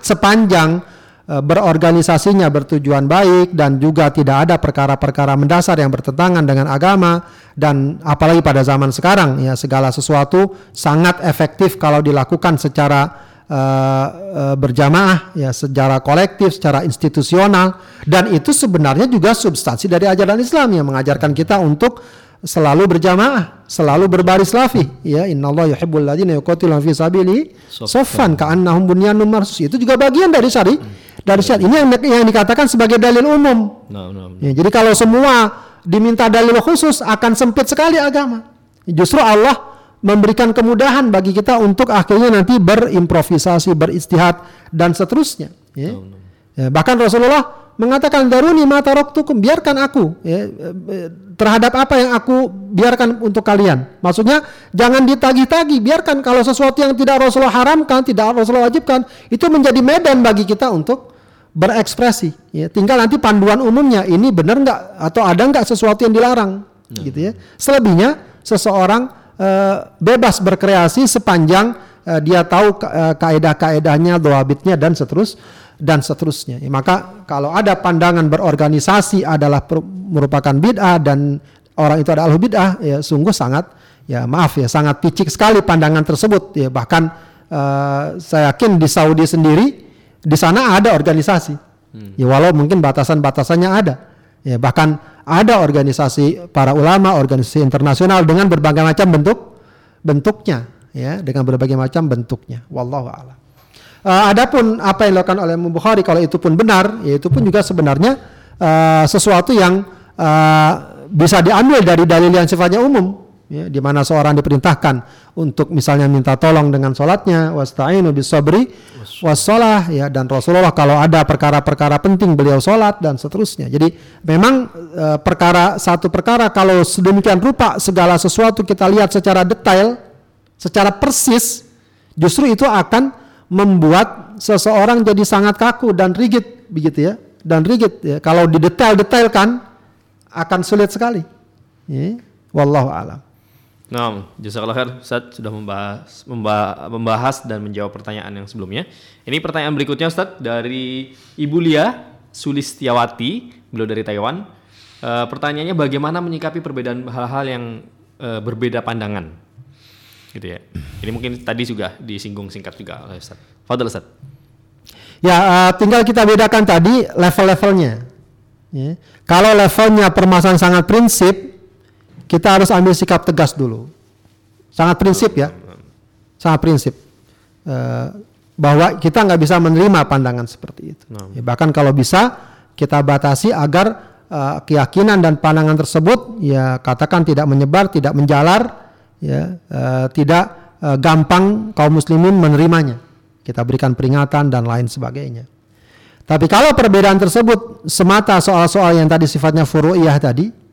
sepanjang berorganisasinya bertujuan baik dan juga tidak ada perkara-perkara mendasar yang bertentangan dengan agama dan apalagi pada zaman sekarang ya segala sesuatu sangat efektif kalau dilakukan secara eh, eh, berjamaah ya secara kolektif secara institusional dan itu sebenarnya juga substansi dari ajaran Islam yang mengajarkan kita untuk selalu berjamaah, selalu berbaris rafi. Ya, innallaha yuhibbul ladzina yuqatiluna fi sabili soffan ka'annahum bunyanun marsus. Itu juga bagian dari syari dari syari. Ini yang, yang dikatakan sebagai dalil umum. No, no, no. Ya, jadi kalau semua diminta dalil khusus akan sempit sekali agama. Justru Allah memberikan kemudahan bagi kita untuk akhirnya nanti berimprovisasi, beristihad dan seterusnya. Ya. Ya, bahkan Rasulullah mengatakan daruni mata roktukum biarkan aku ya, eh, terhadap apa yang aku biarkan untuk kalian. Maksudnya jangan ditagih-tagih, biarkan kalau sesuatu yang tidak Rasulullah haramkan, tidak Rasulullah wajibkan, itu menjadi medan bagi kita untuk berekspresi. Ya, tinggal nanti panduan umumnya ini benar nggak atau ada nggak sesuatu yang dilarang, gitu ya. Selebihnya seseorang eh, bebas berkreasi sepanjang eh, dia tahu eh, kaedah-kaedahnya, doabitnya dan seterus dan seterusnya. Ya, maka kalau ada pandangan berorganisasi adalah merupakan bid'ah dan orang itu adalah bid'ah, ya sungguh sangat ya maaf ya sangat picik sekali pandangan tersebut. Ya bahkan eh, saya yakin di Saudi sendiri di sana ada organisasi. Ya walau mungkin batasan-batasannya ada. Ya bahkan ada organisasi para ulama, organisasi internasional dengan berbagai macam bentuk bentuknya ya dengan berbagai macam bentuknya. Wallahu a'lam. Uh, adapun apa yang dilakukan oleh Imam Bukhari kalau itu pun benar, ya itu pun juga sebenarnya uh, sesuatu yang uh, bisa diambil dari dalil yang sifatnya umum. Ya, di mana seorang diperintahkan untuk misalnya minta tolong dengan sholatnya wasta'inu bisabri wassalah ya dan Rasulullah kalau ada perkara-perkara penting beliau sholat dan seterusnya. Jadi memang e, perkara satu perkara kalau sedemikian rupa segala sesuatu kita lihat secara detail secara persis justru itu akan membuat seseorang jadi sangat kaku dan rigid begitu ya dan rigid ya. Kalau didetail-detailkan akan sulit sekali. Ya. wallahu alam Nah, jazakallah khair Ustaz sudah membahas, membahas dan menjawab pertanyaan yang sebelumnya. Ini pertanyaan berikutnya Ustaz dari Ibu Lia Sulistiawati, beliau dari Taiwan. E, pertanyaannya bagaimana menyikapi perbedaan hal-hal yang e, berbeda pandangan? Gitu ya. Ini mungkin tadi juga disinggung singkat juga oleh Ustaz. Fadal Ustaz. Ya, uh, tinggal kita bedakan tadi level-levelnya. Ya. Kalau levelnya permasalahan sangat prinsip, kita harus ambil sikap tegas dulu. Sangat prinsip ya, sangat prinsip uh, bahwa kita nggak bisa menerima pandangan seperti itu. Ya, bahkan kalau bisa kita batasi agar uh, keyakinan dan pandangan tersebut ya katakan tidak menyebar, tidak menjalar, ya uh, tidak uh, gampang kaum muslimin menerimanya. Kita berikan peringatan dan lain sebagainya. Tapi kalau perbedaan tersebut semata soal-soal yang tadi sifatnya furu'iyah tadi,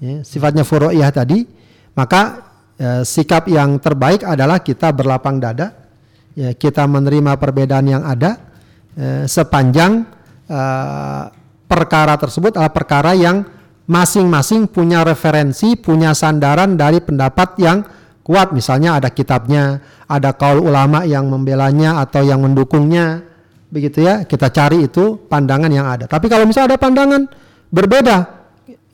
ya, sifatnya furu'iyah tadi, maka ya, sikap yang terbaik adalah kita berlapang dada, ya, kita menerima perbedaan yang ada ya, sepanjang uh, perkara tersebut adalah perkara yang masing-masing punya referensi, punya sandaran dari pendapat yang kuat. Misalnya ada kitabnya, ada kaul ulama yang membelanya atau yang mendukungnya, begitu ya. Kita cari itu pandangan yang ada. Tapi kalau misalnya ada pandangan berbeda,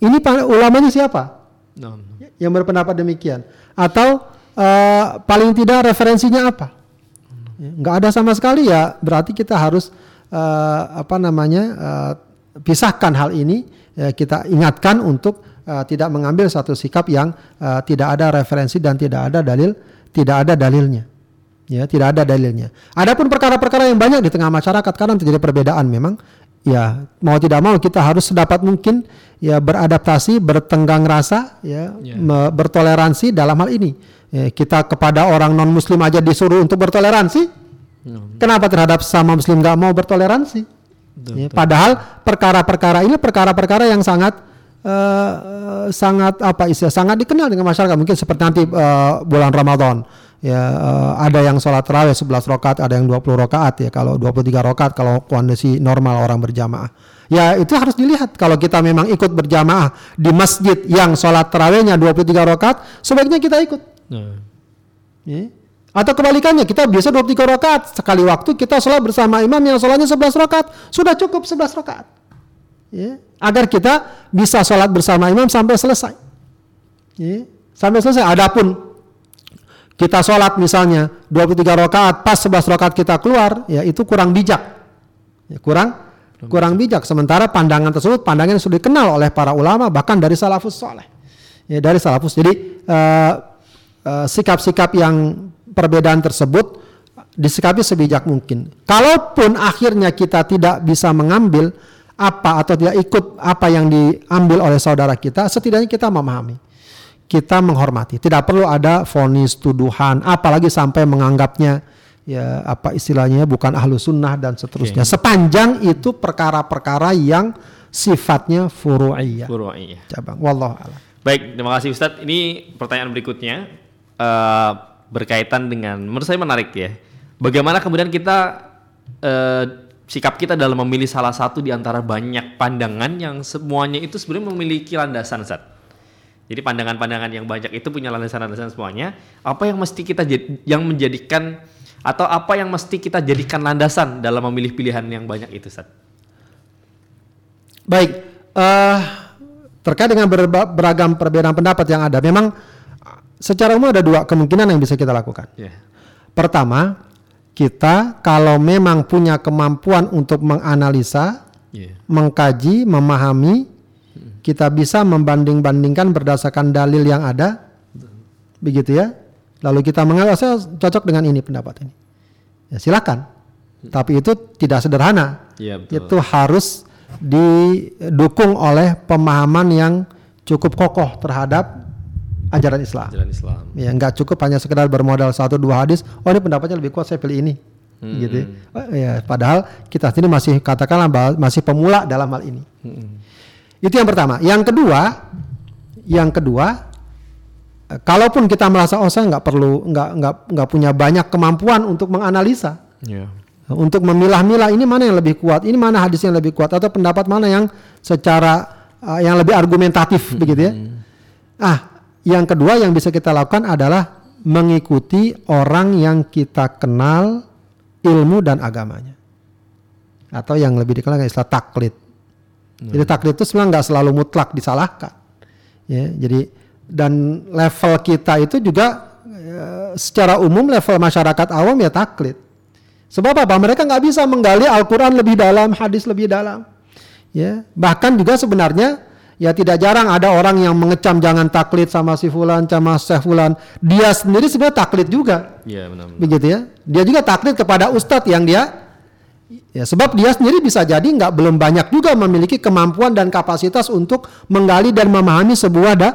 ini ulamanya siapa? No, no. Yang berpendapat demikian. Atau uh, paling tidak referensinya apa? Ya, nggak ada sama sekali ya berarti kita harus uh, apa namanya uh, pisahkan hal ini ya, kita ingatkan untuk uh, tidak mengambil satu sikap yang uh, tidak ada referensi dan tidak ada dalil tidak ada dalilnya ya tidak ada dalilnya. Adapun perkara-perkara yang banyak di tengah masyarakat karena terjadi perbedaan memang ya mau tidak mau kita harus sedapat mungkin ya beradaptasi, bertenggang rasa, ya yeah. bertoleransi dalam hal ini. Ya, kita kepada orang non Muslim aja disuruh untuk bertoleransi, hmm. kenapa terhadap sama Muslim nggak mau bertoleransi? Ya, padahal perkara-perkara ini perkara-perkara yang sangat uh, sangat apa istilah sangat dikenal dengan masyarakat mungkin seperti nanti uh, bulan Ramadan ya uh, ada yang sholat terawih 11 rakaat, ada yang 20 rakaat ya. Kalau 23 rakaat kalau kondisi normal orang berjamaah. Ya itu harus dilihat kalau kita memang ikut berjamaah di masjid yang sholat terawihnya 23 rakaat, sebaiknya kita ikut. Hmm. Ya. Atau kebalikannya kita biasa 23 rakaat, sekali waktu kita sholat bersama imam yang sholatnya 11 rakaat, sudah cukup 11 rakaat. Ya. Agar kita bisa sholat bersama imam sampai selesai. Ya. Sampai selesai. Adapun kita sholat misalnya 23 rakaat pas 11 rakaat kita keluar ya itu kurang bijak. Ya, kurang kurang bijak. sementara pandangan tersebut pandangan yang sudah dikenal oleh para ulama bahkan dari salafus soleh. Ya dari salafus. Jadi uh, uh, sikap-sikap yang perbedaan tersebut disikapi sebijak mungkin. Kalaupun akhirnya kita tidak bisa mengambil apa atau tidak ikut apa yang diambil oleh saudara kita setidaknya kita memahami kita menghormati. Tidak perlu ada vonis tuduhan, apalagi sampai menganggapnya ya apa istilahnya bukan ahlu sunnah dan seterusnya. Okay. Sepanjang itu perkara-perkara yang sifatnya furu'iyah. Furu'iyah. Cabang. Wallah alam. Baik, terima kasih Ustadz. Ini pertanyaan berikutnya uh, berkaitan dengan menurut saya menarik ya. Bagaimana kemudian kita uh, sikap kita dalam memilih salah satu di antara banyak pandangan yang semuanya itu sebenarnya memiliki landasan Ustadz jadi pandangan-pandangan yang banyak itu punya landasan-landasan semuanya. Apa yang mesti kita yang menjadikan atau apa yang mesti kita jadikan landasan dalam memilih pilihan yang banyak itu, Sat? Baik, uh, terkait dengan beragam perbedaan pendapat yang ada, memang secara umum ada dua kemungkinan yang bisa kita lakukan. Yeah. Pertama, kita kalau memang punya kemampuan untuk menganalisa, yeah. mengkaji, memahami kita bisa membanding-bandingkan berdasarkan dalil yang ada, begitu ya. Lalu kita menganggap oh, saya cocok dengan ini pendapat ini. Ya silakan. Tapi itu tidak sederhana. Ya, betul. Itu harus didukung oleh pemahaman yang cukup kokoh terhadap ajaran Islam. Ajaran Islam. Ya, nggak cukup hanya sekedar bermodal satu dua hadis. Oh ini pendapatnya lebih kuat, saya pilih ini. Hmm. Gitu. Oh, ya, padahal kita sendiri masih katakanlah masih pemula dalam hal ini. Hmm. Itu yang pertama. Yang kedua, yang kedua, eh, kalaupun kita merasa oh saya nggak perlu, nggak nggak nggak punya banyak kemampuan untuk menganalisa, Ya. untuk memilah-milah ini mana yang lebih kuat, ini mana hadis yang lebih kuat atau pendapat mana yang secara uh, yang lebih argumentatif begitu ya. Ah, yang kedua yang bisa kita lakukan adalah mengikuti orang yang kita kenal ilmu dan agamanya. Atau yang lebih dikenal istilah taklid. Jadi taklid itu sebenarnya nggak selalu mutlak disalahkan. Ya, jadi dan level kita itu juga eh, secara umum level masyarakat awam ya taklid. Sebab apa? Mereka nggak bisa menggali Al-Quran lebih dalam, hadis lebih dalam. Ya, bahkan juga sebenarnya ya tidak jarang ada orang yang mengecam jangan taklid sama si fulan, sama Syekh fulan. Dia sendiri sebenarnya taklid juga, Iya benar. benar. begitu ya. Dia juga taklid kepada ustadz yang dia ya sebab dia sendiri bisa jadi nggak belum banyak juga memiliki kemampuan dan kapasitas untuk menggali dan memahami sebuah da,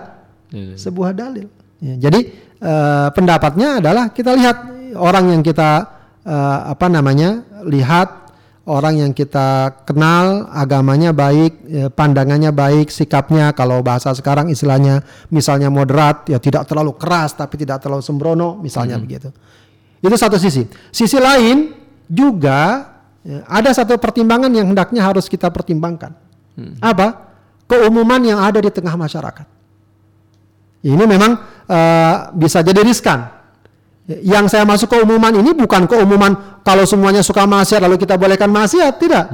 Iya. sebuah dalil. Ya, jadi eh, pendapatnya adalah kita lihat orang yang kita eh, apa namanya lihat orang yang kita kenal agamanya baik, eh, pandangannya baik, sikapnya kalau bahasa sekarang istilahnya misalnya moderat ya tidak terlalu keras tapi tidak terlalu sembrono misalnya begitu. Itu satu sisi. Sisi lain juga ya, ada satu pertimbangan yang hendaknya harus kita pertimbangkan. Apa? Keumuman yang ada di tengah masyarakat. Ini memang eh, bisa jadi riskan. Yang saya masuk keumuman ini bukan keumuman kalau semuanya suka maksiat lalu kita bolehkan maksiat, tidak.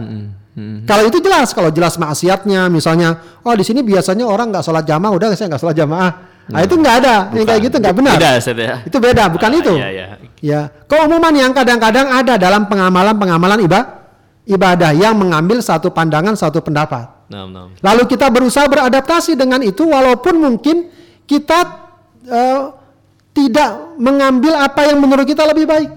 Kalau itu jelas, kalau jelas maksiatnya, misalnya, oh di sini biasanya orang nggak sholat jamaah, udah saya nggak sholat jamaah. Nah itu nggak ada, yang kayak gitu nggak benar. Beda ya. Itu beda, bukan Ah, itu. Iya, iya. Ya, keumuman yang kadang-kadang ada dalam pengamalan-pengamalan ibadah, ibadah yang mengambil satu pandangan, satu pendapat. Nah, nah. Lalu kita berusaha beradaptasi dengan itu walaupun mungkin kita eh, tidak mengambil apa yang menurut kita lebih baik.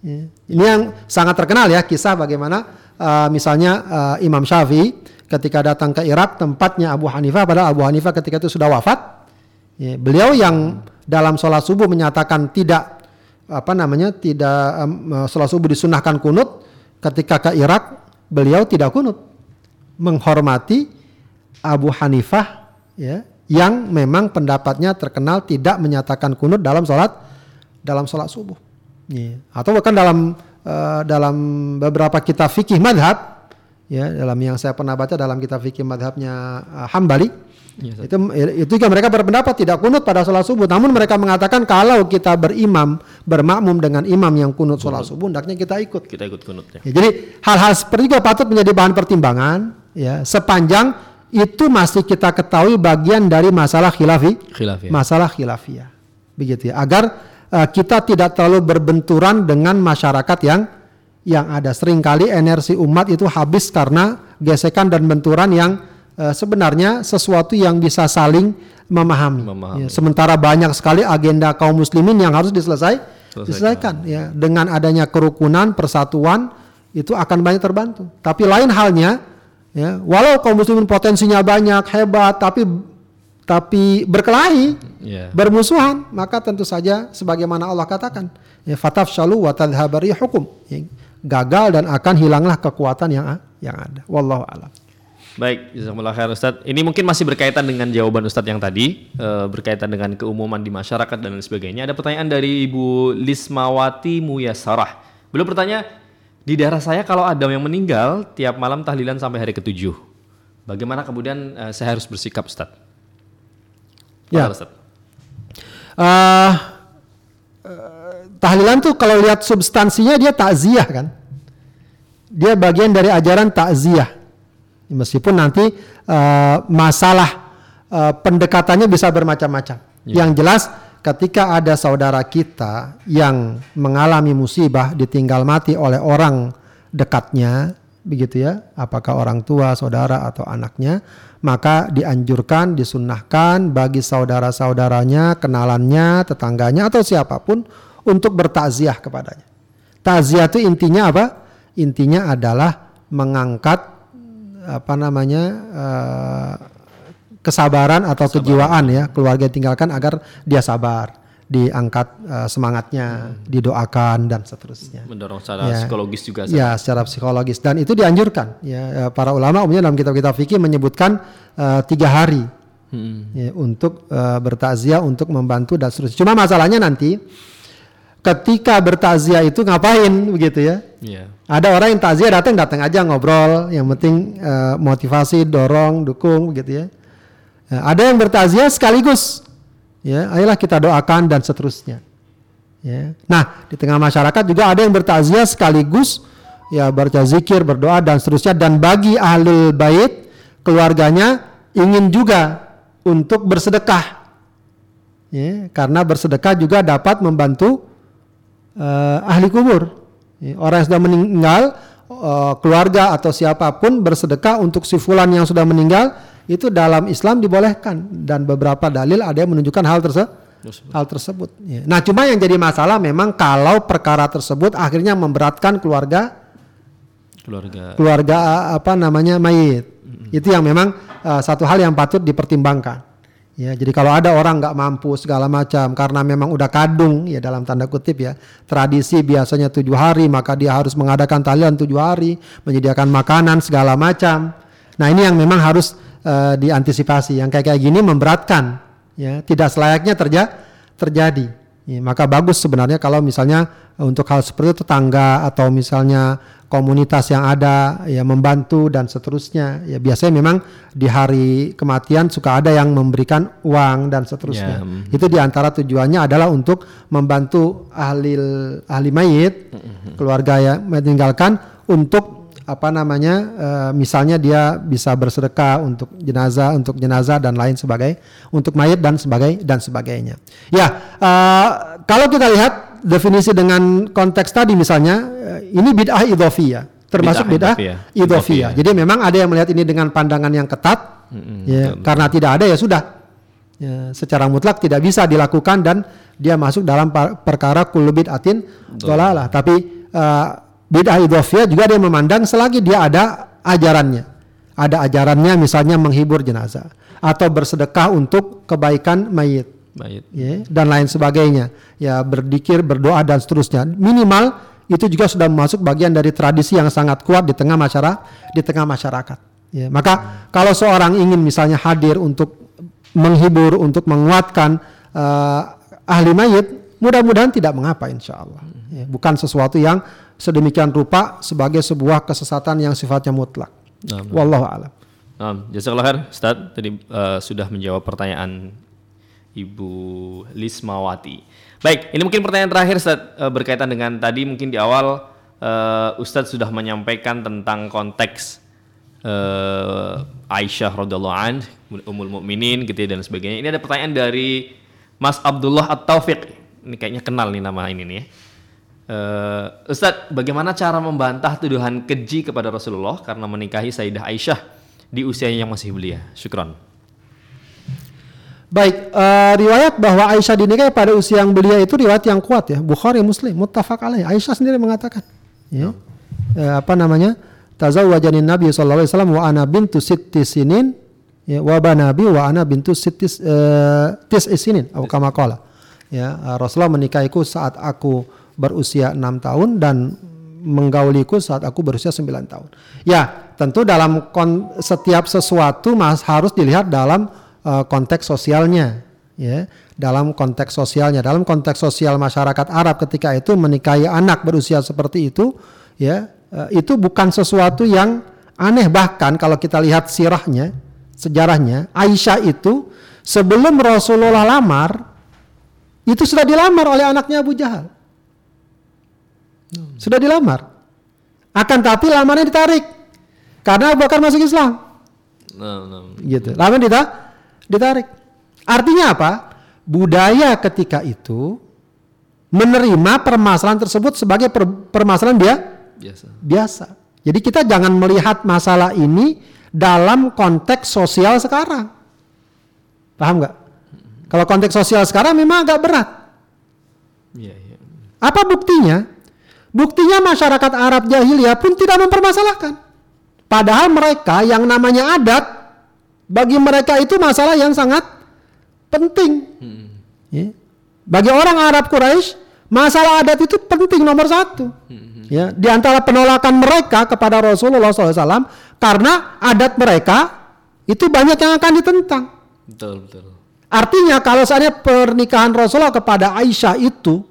Ya. Ini yang sangat terkenal ya kisah bagaimana eh, misalnya eh, Imam Syafi'i ketika datang ke Irak tempatnya Abu Hanifah padahal Abu Hanifah ketika itu sudah wafat. Ya, beliau yang dalam sholat subuh menyatakan tidak apa namanya tidak eh, sholat subuh disunahkan kunut ketika ke Irak beliau tidak kunut menghormati Abu Hanifah ya yang memang pendapatnya terkenal tidak menyatakan kunut dalam sholat dalam sholat subuh Iya. atau bahkan dalam eh, dalam beberapa kitab fikih madhab ya dalam yang saya pernah baca dalam kitab fikih madhabnya eh, Hambali Ustaz. itu itu juga mereka berpendapat tidak kunut pada sholat subuh. Namun mereka mengatakan kalau kita berimam bermakmum dengan imam yang kunut sholat subuh hendaknya kita ikut. Kita ikut kunutnya. Ya, jadi hal-hal seperti itu patut menjadi bahan pertimbangan ya. Sepanjang itu masih kita ketahui bagian dari masalah khilafi Khilaf ya. masalah khilafiyah. Begitu ya. Agar eh, kita tidak terlalu berbenturan dengan masyarakat yang yang ada. Seringkali energi umat itu habis karena gesekan dan benturan yang eh, sebenarnya sesuatu yang bisa saling memahami, Memahami. Ya, sementara banyak sekali agenda kaum muslimin yang harus diselesai Selesaikan. diselesaikan ya dengan adanya kerukunan persatuan itu akan banyak terbantu tapi lain halnya ya walau kaum muslimin potensinya banyak hebat tapi tapi berkelahi Iya. bermusuhan maka tentu saja sebagaimana Allah katakan ya fatafshalu wa tadhhabari hukum ya, gagal dan akan hilanglah kekuatan yang yang ada wallahu alam Baik, jazakumullah khair Ustaz. Ini mungkin masih berkaitan dengan jawaban Ustadz yang tadi, eh, berkaitan dengan keumuman di masyarakat dan lain sebagainya. Ada pertanyaan dari Ibu Lismawati Muyasarah. Beliau bertanya, di daerah saya kalau ada yang meninggal, tiap malam tahlilan sampai hari ketujuh. Bagaimana kemudian eh, saya harus bersikap Ustadz? Ya. Fadal, Ustadz. Eh, eh, tahlilan tuh kalau lihat substansinya dia takziah kan dia bagian dari ajaran takziah meskipun nanti eh, masalah eh, pendekatannya bisa bermacam-macam. Yang jelas ketika ada saudara kita yang mengalami musibah ditinggal mati oleh orang dekatnya begitu ya apakah orang tua saudara atau anaknya maka dianjurkan disunnahkan bagi saudara-saudaranya kenalannya tetangganya atau siapa pun untuk bertakziah kepadanya. Takziah itu intinya apa? Intinya adalah mengangkat apa namanya eh, kesabaran atau kejiwaan ya keluarga yang tinggalkan agar dia sabar, diangkat uh, semangatnya, didoakan dan seterusnya. Mendorong secara Ya. psikologis juga. Ustaz. Ya, secara psikologis dan itu dianjurkan. Ya, eh, para ulama umumnya dalam kitab-kitab fikih menyebutkan eh, tiga hari Hmm. ya, untuk eh, bertakziah, untuk membantu dan seterusnya. Cuma masalahnya nanti ketika bertakziah itu ngapain begitu ya? Iya. Ada orang yang takziah datang datang aja ngobrol, yang penting eh, motivasi, dorong, dukung begitu ya. Ya, ada yang bertakziah sekaligus, ya, ayolah kita doakan dan seterusnya. Ya. Nah, di tengah masyarakat juga ada yang bertakziah sekaligus, ya baca zikir, berdoa dan seterusnya. Dan bagi ahlul bait keluarganya ingin juga untuk bersedekah, ya, karena bersedekah juga dapat membantu eh, ahli kubur. Ya, orang yang sudah meninggal, eh, keluarga atau siapa pun bersedekah untuk si fulan yang sudah meninggal itu dalam Islam dibolehkan dan beberapa dalil ada yang menunjukkan hal tersebut. Hal tersebut. Ya. Nah, cuma yang jadi masalah memang kalau perkara tersebut akhirnya memberatkan keluarga Keluarga. keluarga apa namanya mayit. Itu yang memang uh, satu hal yang patut dipertimbangkan. Ya, jadi kalau ada orang nggak mampu segala macam karena memang udah kadung ya dalam tanda kutip ya tradisi biasanya tujuh hari maka dia harus mengadakan tahlilan tujuh hari menyediakan makanan segala macam. Nah ini yang memang harus uh, diantisipasi. Yang kayak kayak gini memberatkan ya tidak selayaknya terja terjadi. Ya, maka bagus sebenarnya kalau misalnya untuk hal seperti itu tetangga atau misalnya komunitas yang ada ya membantu dan seterusnya. Ya biasanya memang di hari kematian suka ada yang memberikan uang dan seterusnya. Ya, mm. Itu di antara tujuannya adalah untuk membantu ahli ahli mayit keluarga yang meninggalkan untuk apa namanya eh, misalnya dia bisa bersedekah untuk jenazah untuk jenazah dan lain sebagai untuk mayat dan sebagai dan sebagainya ya eh, kalau kita lihat definisi dengan konteks tadi misalnya eh, ini bid'ah idhofiyah termasuk Bid'ah idhofiyah. jadi memang ada yang melihat ini dengan pandangan yang ketat ya karena tidak ada ya sudah. Ya, secara mutlak tidak bisa dilakukan dan dia masuk dalam perkara kullu bid'atin dolalah. Tapi eh, bid'ah idhofiyah juga dia memandang selagi dia ada ajarannya. Ada ajarannya misalnya menghibur jenazah atau bersedekah untuk kebaikan mayit Baik. ya, dan lain sebagainya. Ya berdikir berdoa dan seterusnya. Minimal itu juga sudah masuk bagian dari tradisi yang sangat kuat di tengah masyarakat di tengah masyarakat. Ya maka kalau seorang ingin misalnya hadir untuk menghibur untuk menguatkan eh, ahli mayit mudah-mudahan tidak mengapa insya Allah. Ya, bukan sesuatu yang sedemikian rupa sebagai sebuah kesesatan yang sifatnya mutlak. Nah, wallahu alam. Nah, jazakallah khair. Ustaz tadi eh, sudah menjawab pertanyaan Ibu Lismawati. Baik, ini mungkin pertanyaan terakhir Ustaz eh, berkaitan dengan tadi mungkin di awal eh, Ustaz sudah menyampaikan tentang konteks eh, Aisyah radhiallahu an, Ummul Mukminin gitu ya dan sebagainya. Ini ada pertanyaan dari Mas Abdullah At-Taufiq. Ini kayaknya kenal nih nama ini nih ya. Eh, Ustadz, bagaimana cara membantah tuduhan keji kepada Rasulullah karena menikahi Sayyidah Aisyah di usianya yang masih belia? Syukron. Baik, eh, riwayat bahwa Aisyah dinikahi pada usia yang belia itu riwayat yang kuat ya. Bukhari Muslim, muttafaq alaih. Aisyah sendiri mengatakan, ya. Eh, apa namanya? Tazawwajanin Nabi sallallahu alaihi wasallam wa ana bintu sitti sinin ya wa banabi wa ana bintu sittis eh, tis'i sinin atau kama qala. Ya, eh, Rasulullah menikahiku saat aku berusia enam tahun dan menggauliku saat aku berusia 9 tahun. Ya, tentu dalam kon- setiap sesuatu mas harus dilihat dalam eh, konteks sosialnya, ya. Dalam konteks sosialnya, dalam konteks sosial masyarakat Arab ketika itu menikahi anak berusia seperti itu, ya, eh, itu bukan sesuatu yang aneh bahkan kalau kita lihat sirahnya, sejarahnya, Aisyah itu sebelum Rasulullah lamar itu sudah dilamar oleh anaknya Abu Jahal. Sudah dilamar. Akan tapi lamarnya ditarik. Karena Abu Bakar masuk Islam. Nah, nah. Gitu. Lama dita ditarik. Artinya apa? Budaya ketika itu menerima permasalahan tersebut sebagai per- permasalahan dia Biasa. biasa. Jadi kita jangan melihat masalah ini dalam konteks sosial sekarang. Paham nggak? Kalau konteks sosial sekarang memang agak berat. Iya, iya. Apa buktinya? Buktinya masyarakat Arab jahiliyah pun tidak mempermasalahkan. Padahal mereka yang namanya adat Bagi mereka itu masalah yang sangat penting. Ya. Bagi orang Arab Quraisy, masalah adat itu penting nomor satu. Ya, di antara penolakan mereka kepada Rasulullah SAW karena adat mereka itu banyak yang akan ditentang. Betul, betul. Artinya kalau seandainya pernikahan Rasulullah kepada Aisyah itu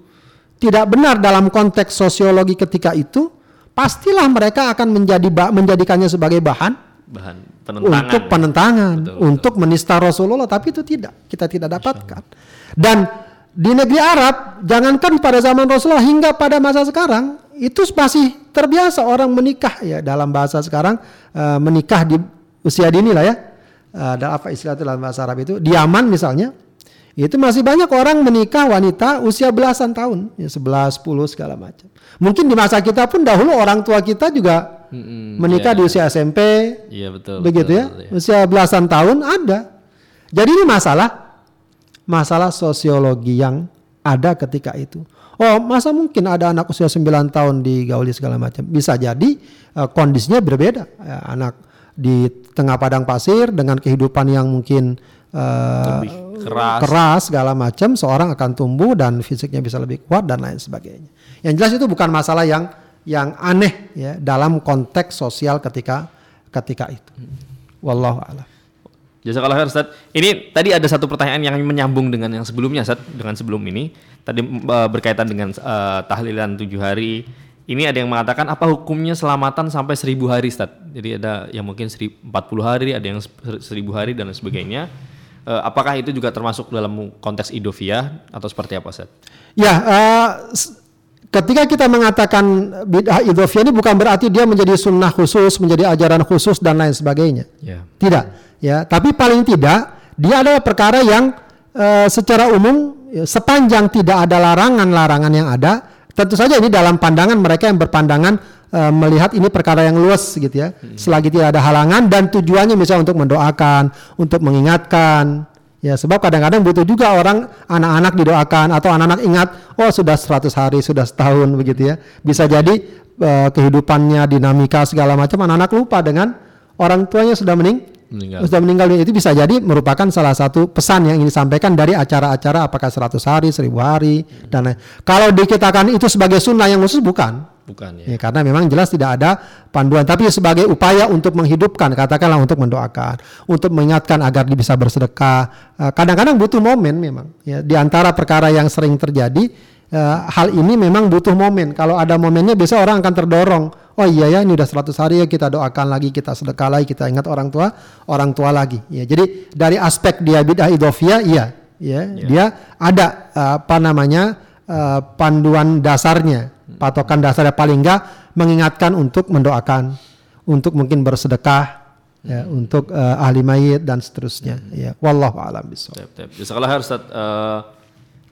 tidak benar dalam konteks sosiologi ketika itu, pastilah mereka akan menjadi menjadikannya sebagai bahan bahan penentangan untuk penentangan, Betul, betul. untuk menista Rasulullah, tapi itu tidak, kita tidak dapatkan. Dan di negeri Arab, jangankan pada zaman Rasulullah hingga pada masa sekarang, itu masih terbiasa orang menikah ya dalam bahasa sekarang eh, menikah di usia dini lah ya. Uh, dan apa istilah itu dalam bahasa Arab itu? Di Yaman misalnya, itu masih banyak orang menikah wanita usia belasan tahun, ya 11, 10 segala macam. Mungkin di masa kita pun dahulu orang tua kita juga Menikah iya, di usia SMP, Iya betul. begitu betul, ya, iya. usia belasan tahun ada. Jadi ini masalah, masalah sosiologi yang ada ketika itu. Oh, masa mungkin ada anak usia 9 tahun digauli segala macam? Bisa jadi eh, kondisinya berbeda. Ya, anak di tengah padang pasir dengan kehidupan yang mungkin eh, Lebih keras. keras segala macam, seorang akan tumbuh dan fisiknya bisa lebih kuat dan lain sebagainya. Yang jelas itu bukan masalah yang yang aneh ya dalam konteks sosial ketika ketika itu. Wallahu a'lam. Jazakallah khair Ustaz. Ini tadi ada satu pertanyaan yang menyambung dengan yang sebelumnya Ustaz, dengan sebelum ini. Tadi eh, berkaitan dengan eh, tahlilan tujuh hari. Ini ada yang mengatakan apa hukumnya selamatan sampai seribu hari Ustaz. Jadi ada yang mungkin seri- 40 hari, ada yang ser- seribu hari dan sebagainya. Eh, apakah itu juga termasuk dalam konteks idofiyah atau seperti apa Ustaz? Ya, s- ketika kita mengatakan bid'ah idhofiyah ini bukan berarti dia menjadi sunnah khusus, menjadi ajaran khusus dan lain sebagainya. Ya. Tidak, ya. Tapi paling tidak dia adalah perkara yang eh, secara umum sepanjang tidak ada larangan-larangan yang ada, tentu saja ini dalam pandangan mereka yang berpandangan eh, melihat ini perkara yang luas gitu ya. Selagi tidak ada halangan dan tujuannya misalnya untuk mendoakan, untuk mengingatkan. Ya, sebab kadang-kadang butuh juga orang anak-anak didoakan atau anak-anak ingat, oh sudah 100 hari, sudah setahun begitu ya. Bisa jadi eh, kehidupannya dinamika segala macam anak-anak lupa dengan orang tuanya sudah mening Meninggal. sudah meninggal dunia. itu bisa jadi merupakan salah satu pesan yang ingin disampaikan dari acara-acara apakah 100 hari, 1000 hari dan lain. Kalau dikatakan itu sebagai sunnah yang khusus bukan. Bukan ya. Ya, karena memang jelas tidak ada panduan. Tapi sebagai upaya untuk menghidupkan katakanlah untuk mendoakan untuk mengingatkan agar dia bisa bersedekah Eh, kadang-kadang butuh momen memang ya. Di antara perkara yang sering terjadi eh, hal ini memang butuh momen. Kalau ada momennya biasa orang akan terdorong. Oh iya ya ini udah 100 hari ya kita doakan lagi kita sedekah lagi kita ingat orang tua orang tua lagi ya. Jadi dari aspek dia bid'ah idofiyah iya ya. Dia ada eh, apa namanya panduan dasarnya patokan dasarnya paling enggak mengingatkan untuk mendoakan untuk mungkin bersedekah ya untuk eh, ahli mayit dan seterusnya ya wallahu alam tep. Jazakallah khair Ustaz. Eh,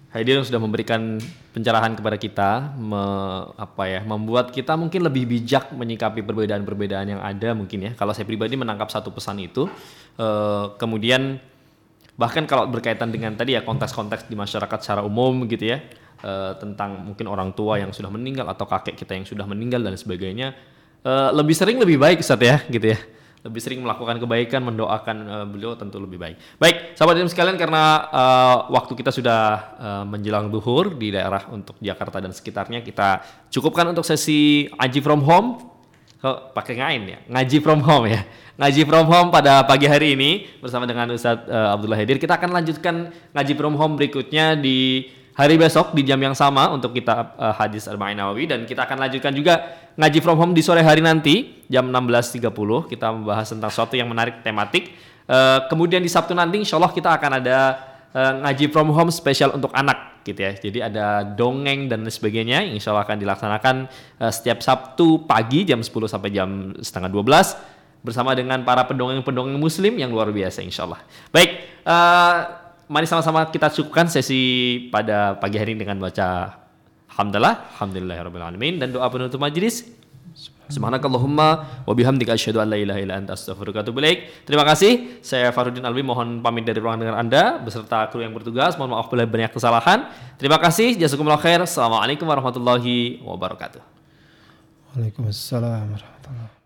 Haidir sudah memberikan pencerahan kepada kita, me- apa ya, membuat kita mungkin lebih bijak menyikapi perbedaan-perbedaan yang ada mungkin ya. Kalau saya pribadi menangkap satu pesan itu, eh, kemudian bahkan kalau berkaitan dengan tadi ya konteks-konteks di masyarakat secara umum gitu ya, eh, tentang mungkin orang tua yang sudah meninggal atau kakek kita yang sudah meninggal dan sebagainya, eh, lebih sering lebih baik Ustaz ya, gitu ya lebih sering melakukan kebaikan, mendoakan eh, beliau tentu lebih baik. Baik, sahabat dan sekalian karena eh, waktu kita sudah eh, menjelang duhur di daerah untuk Jakarta dan sekitarnya, kita cukupkan untuk sesi ngaji from home. Oh, pakai ngain ya, ngaji from home ya. Ngaji from home pada pagi hari ini bersama dengan Ustadz eh, Abdullah Hadir. Kita akan lanjutkan ngaji from home berikutnya di hari besok di jam yang sama untuk kita eh, hadis Arba'in Nawawi dan kita akan lanjutkan juga ngaji from home di sore hari nanti jam 16.30 kita membahas tentang sesuatu yang menarik tematik. Eh, kemudian di Sabtu nanti insya Allah kita akan ada eh, ngaji from home spesial untuk anak gitu ya. Jadi ada dongeng dan sebagainya insya Allah akan dilaksanakan eh, setiap Sabtu pagi jam 10 sampai jam setengah 12 bersama dengan para pendongeng-pendongeng muslim yang luar biasa insya Allah. Baik eh, mari sama-sama kita cukupkan sesi pada pagi hari ini dengan baca Alhamdulillah, Alhamdulillahirrahmanirrahim dan doa penutup majelis. Subhanakallahumma wa bihamdika asyhadu an la ilaha illa anta astaghfiruka wa atubu. Terima kasih. Saya Farudin Alwi mohon pamit dari ruangan dengar Anda beserta kru yang bertugas. Mohon maaf bila banyak kesalahan. Terima kasih. Jazakumullah khair. Assalamualaikum warahmatullahi wabarakatuh. Waalaikumsalam warahmatullahi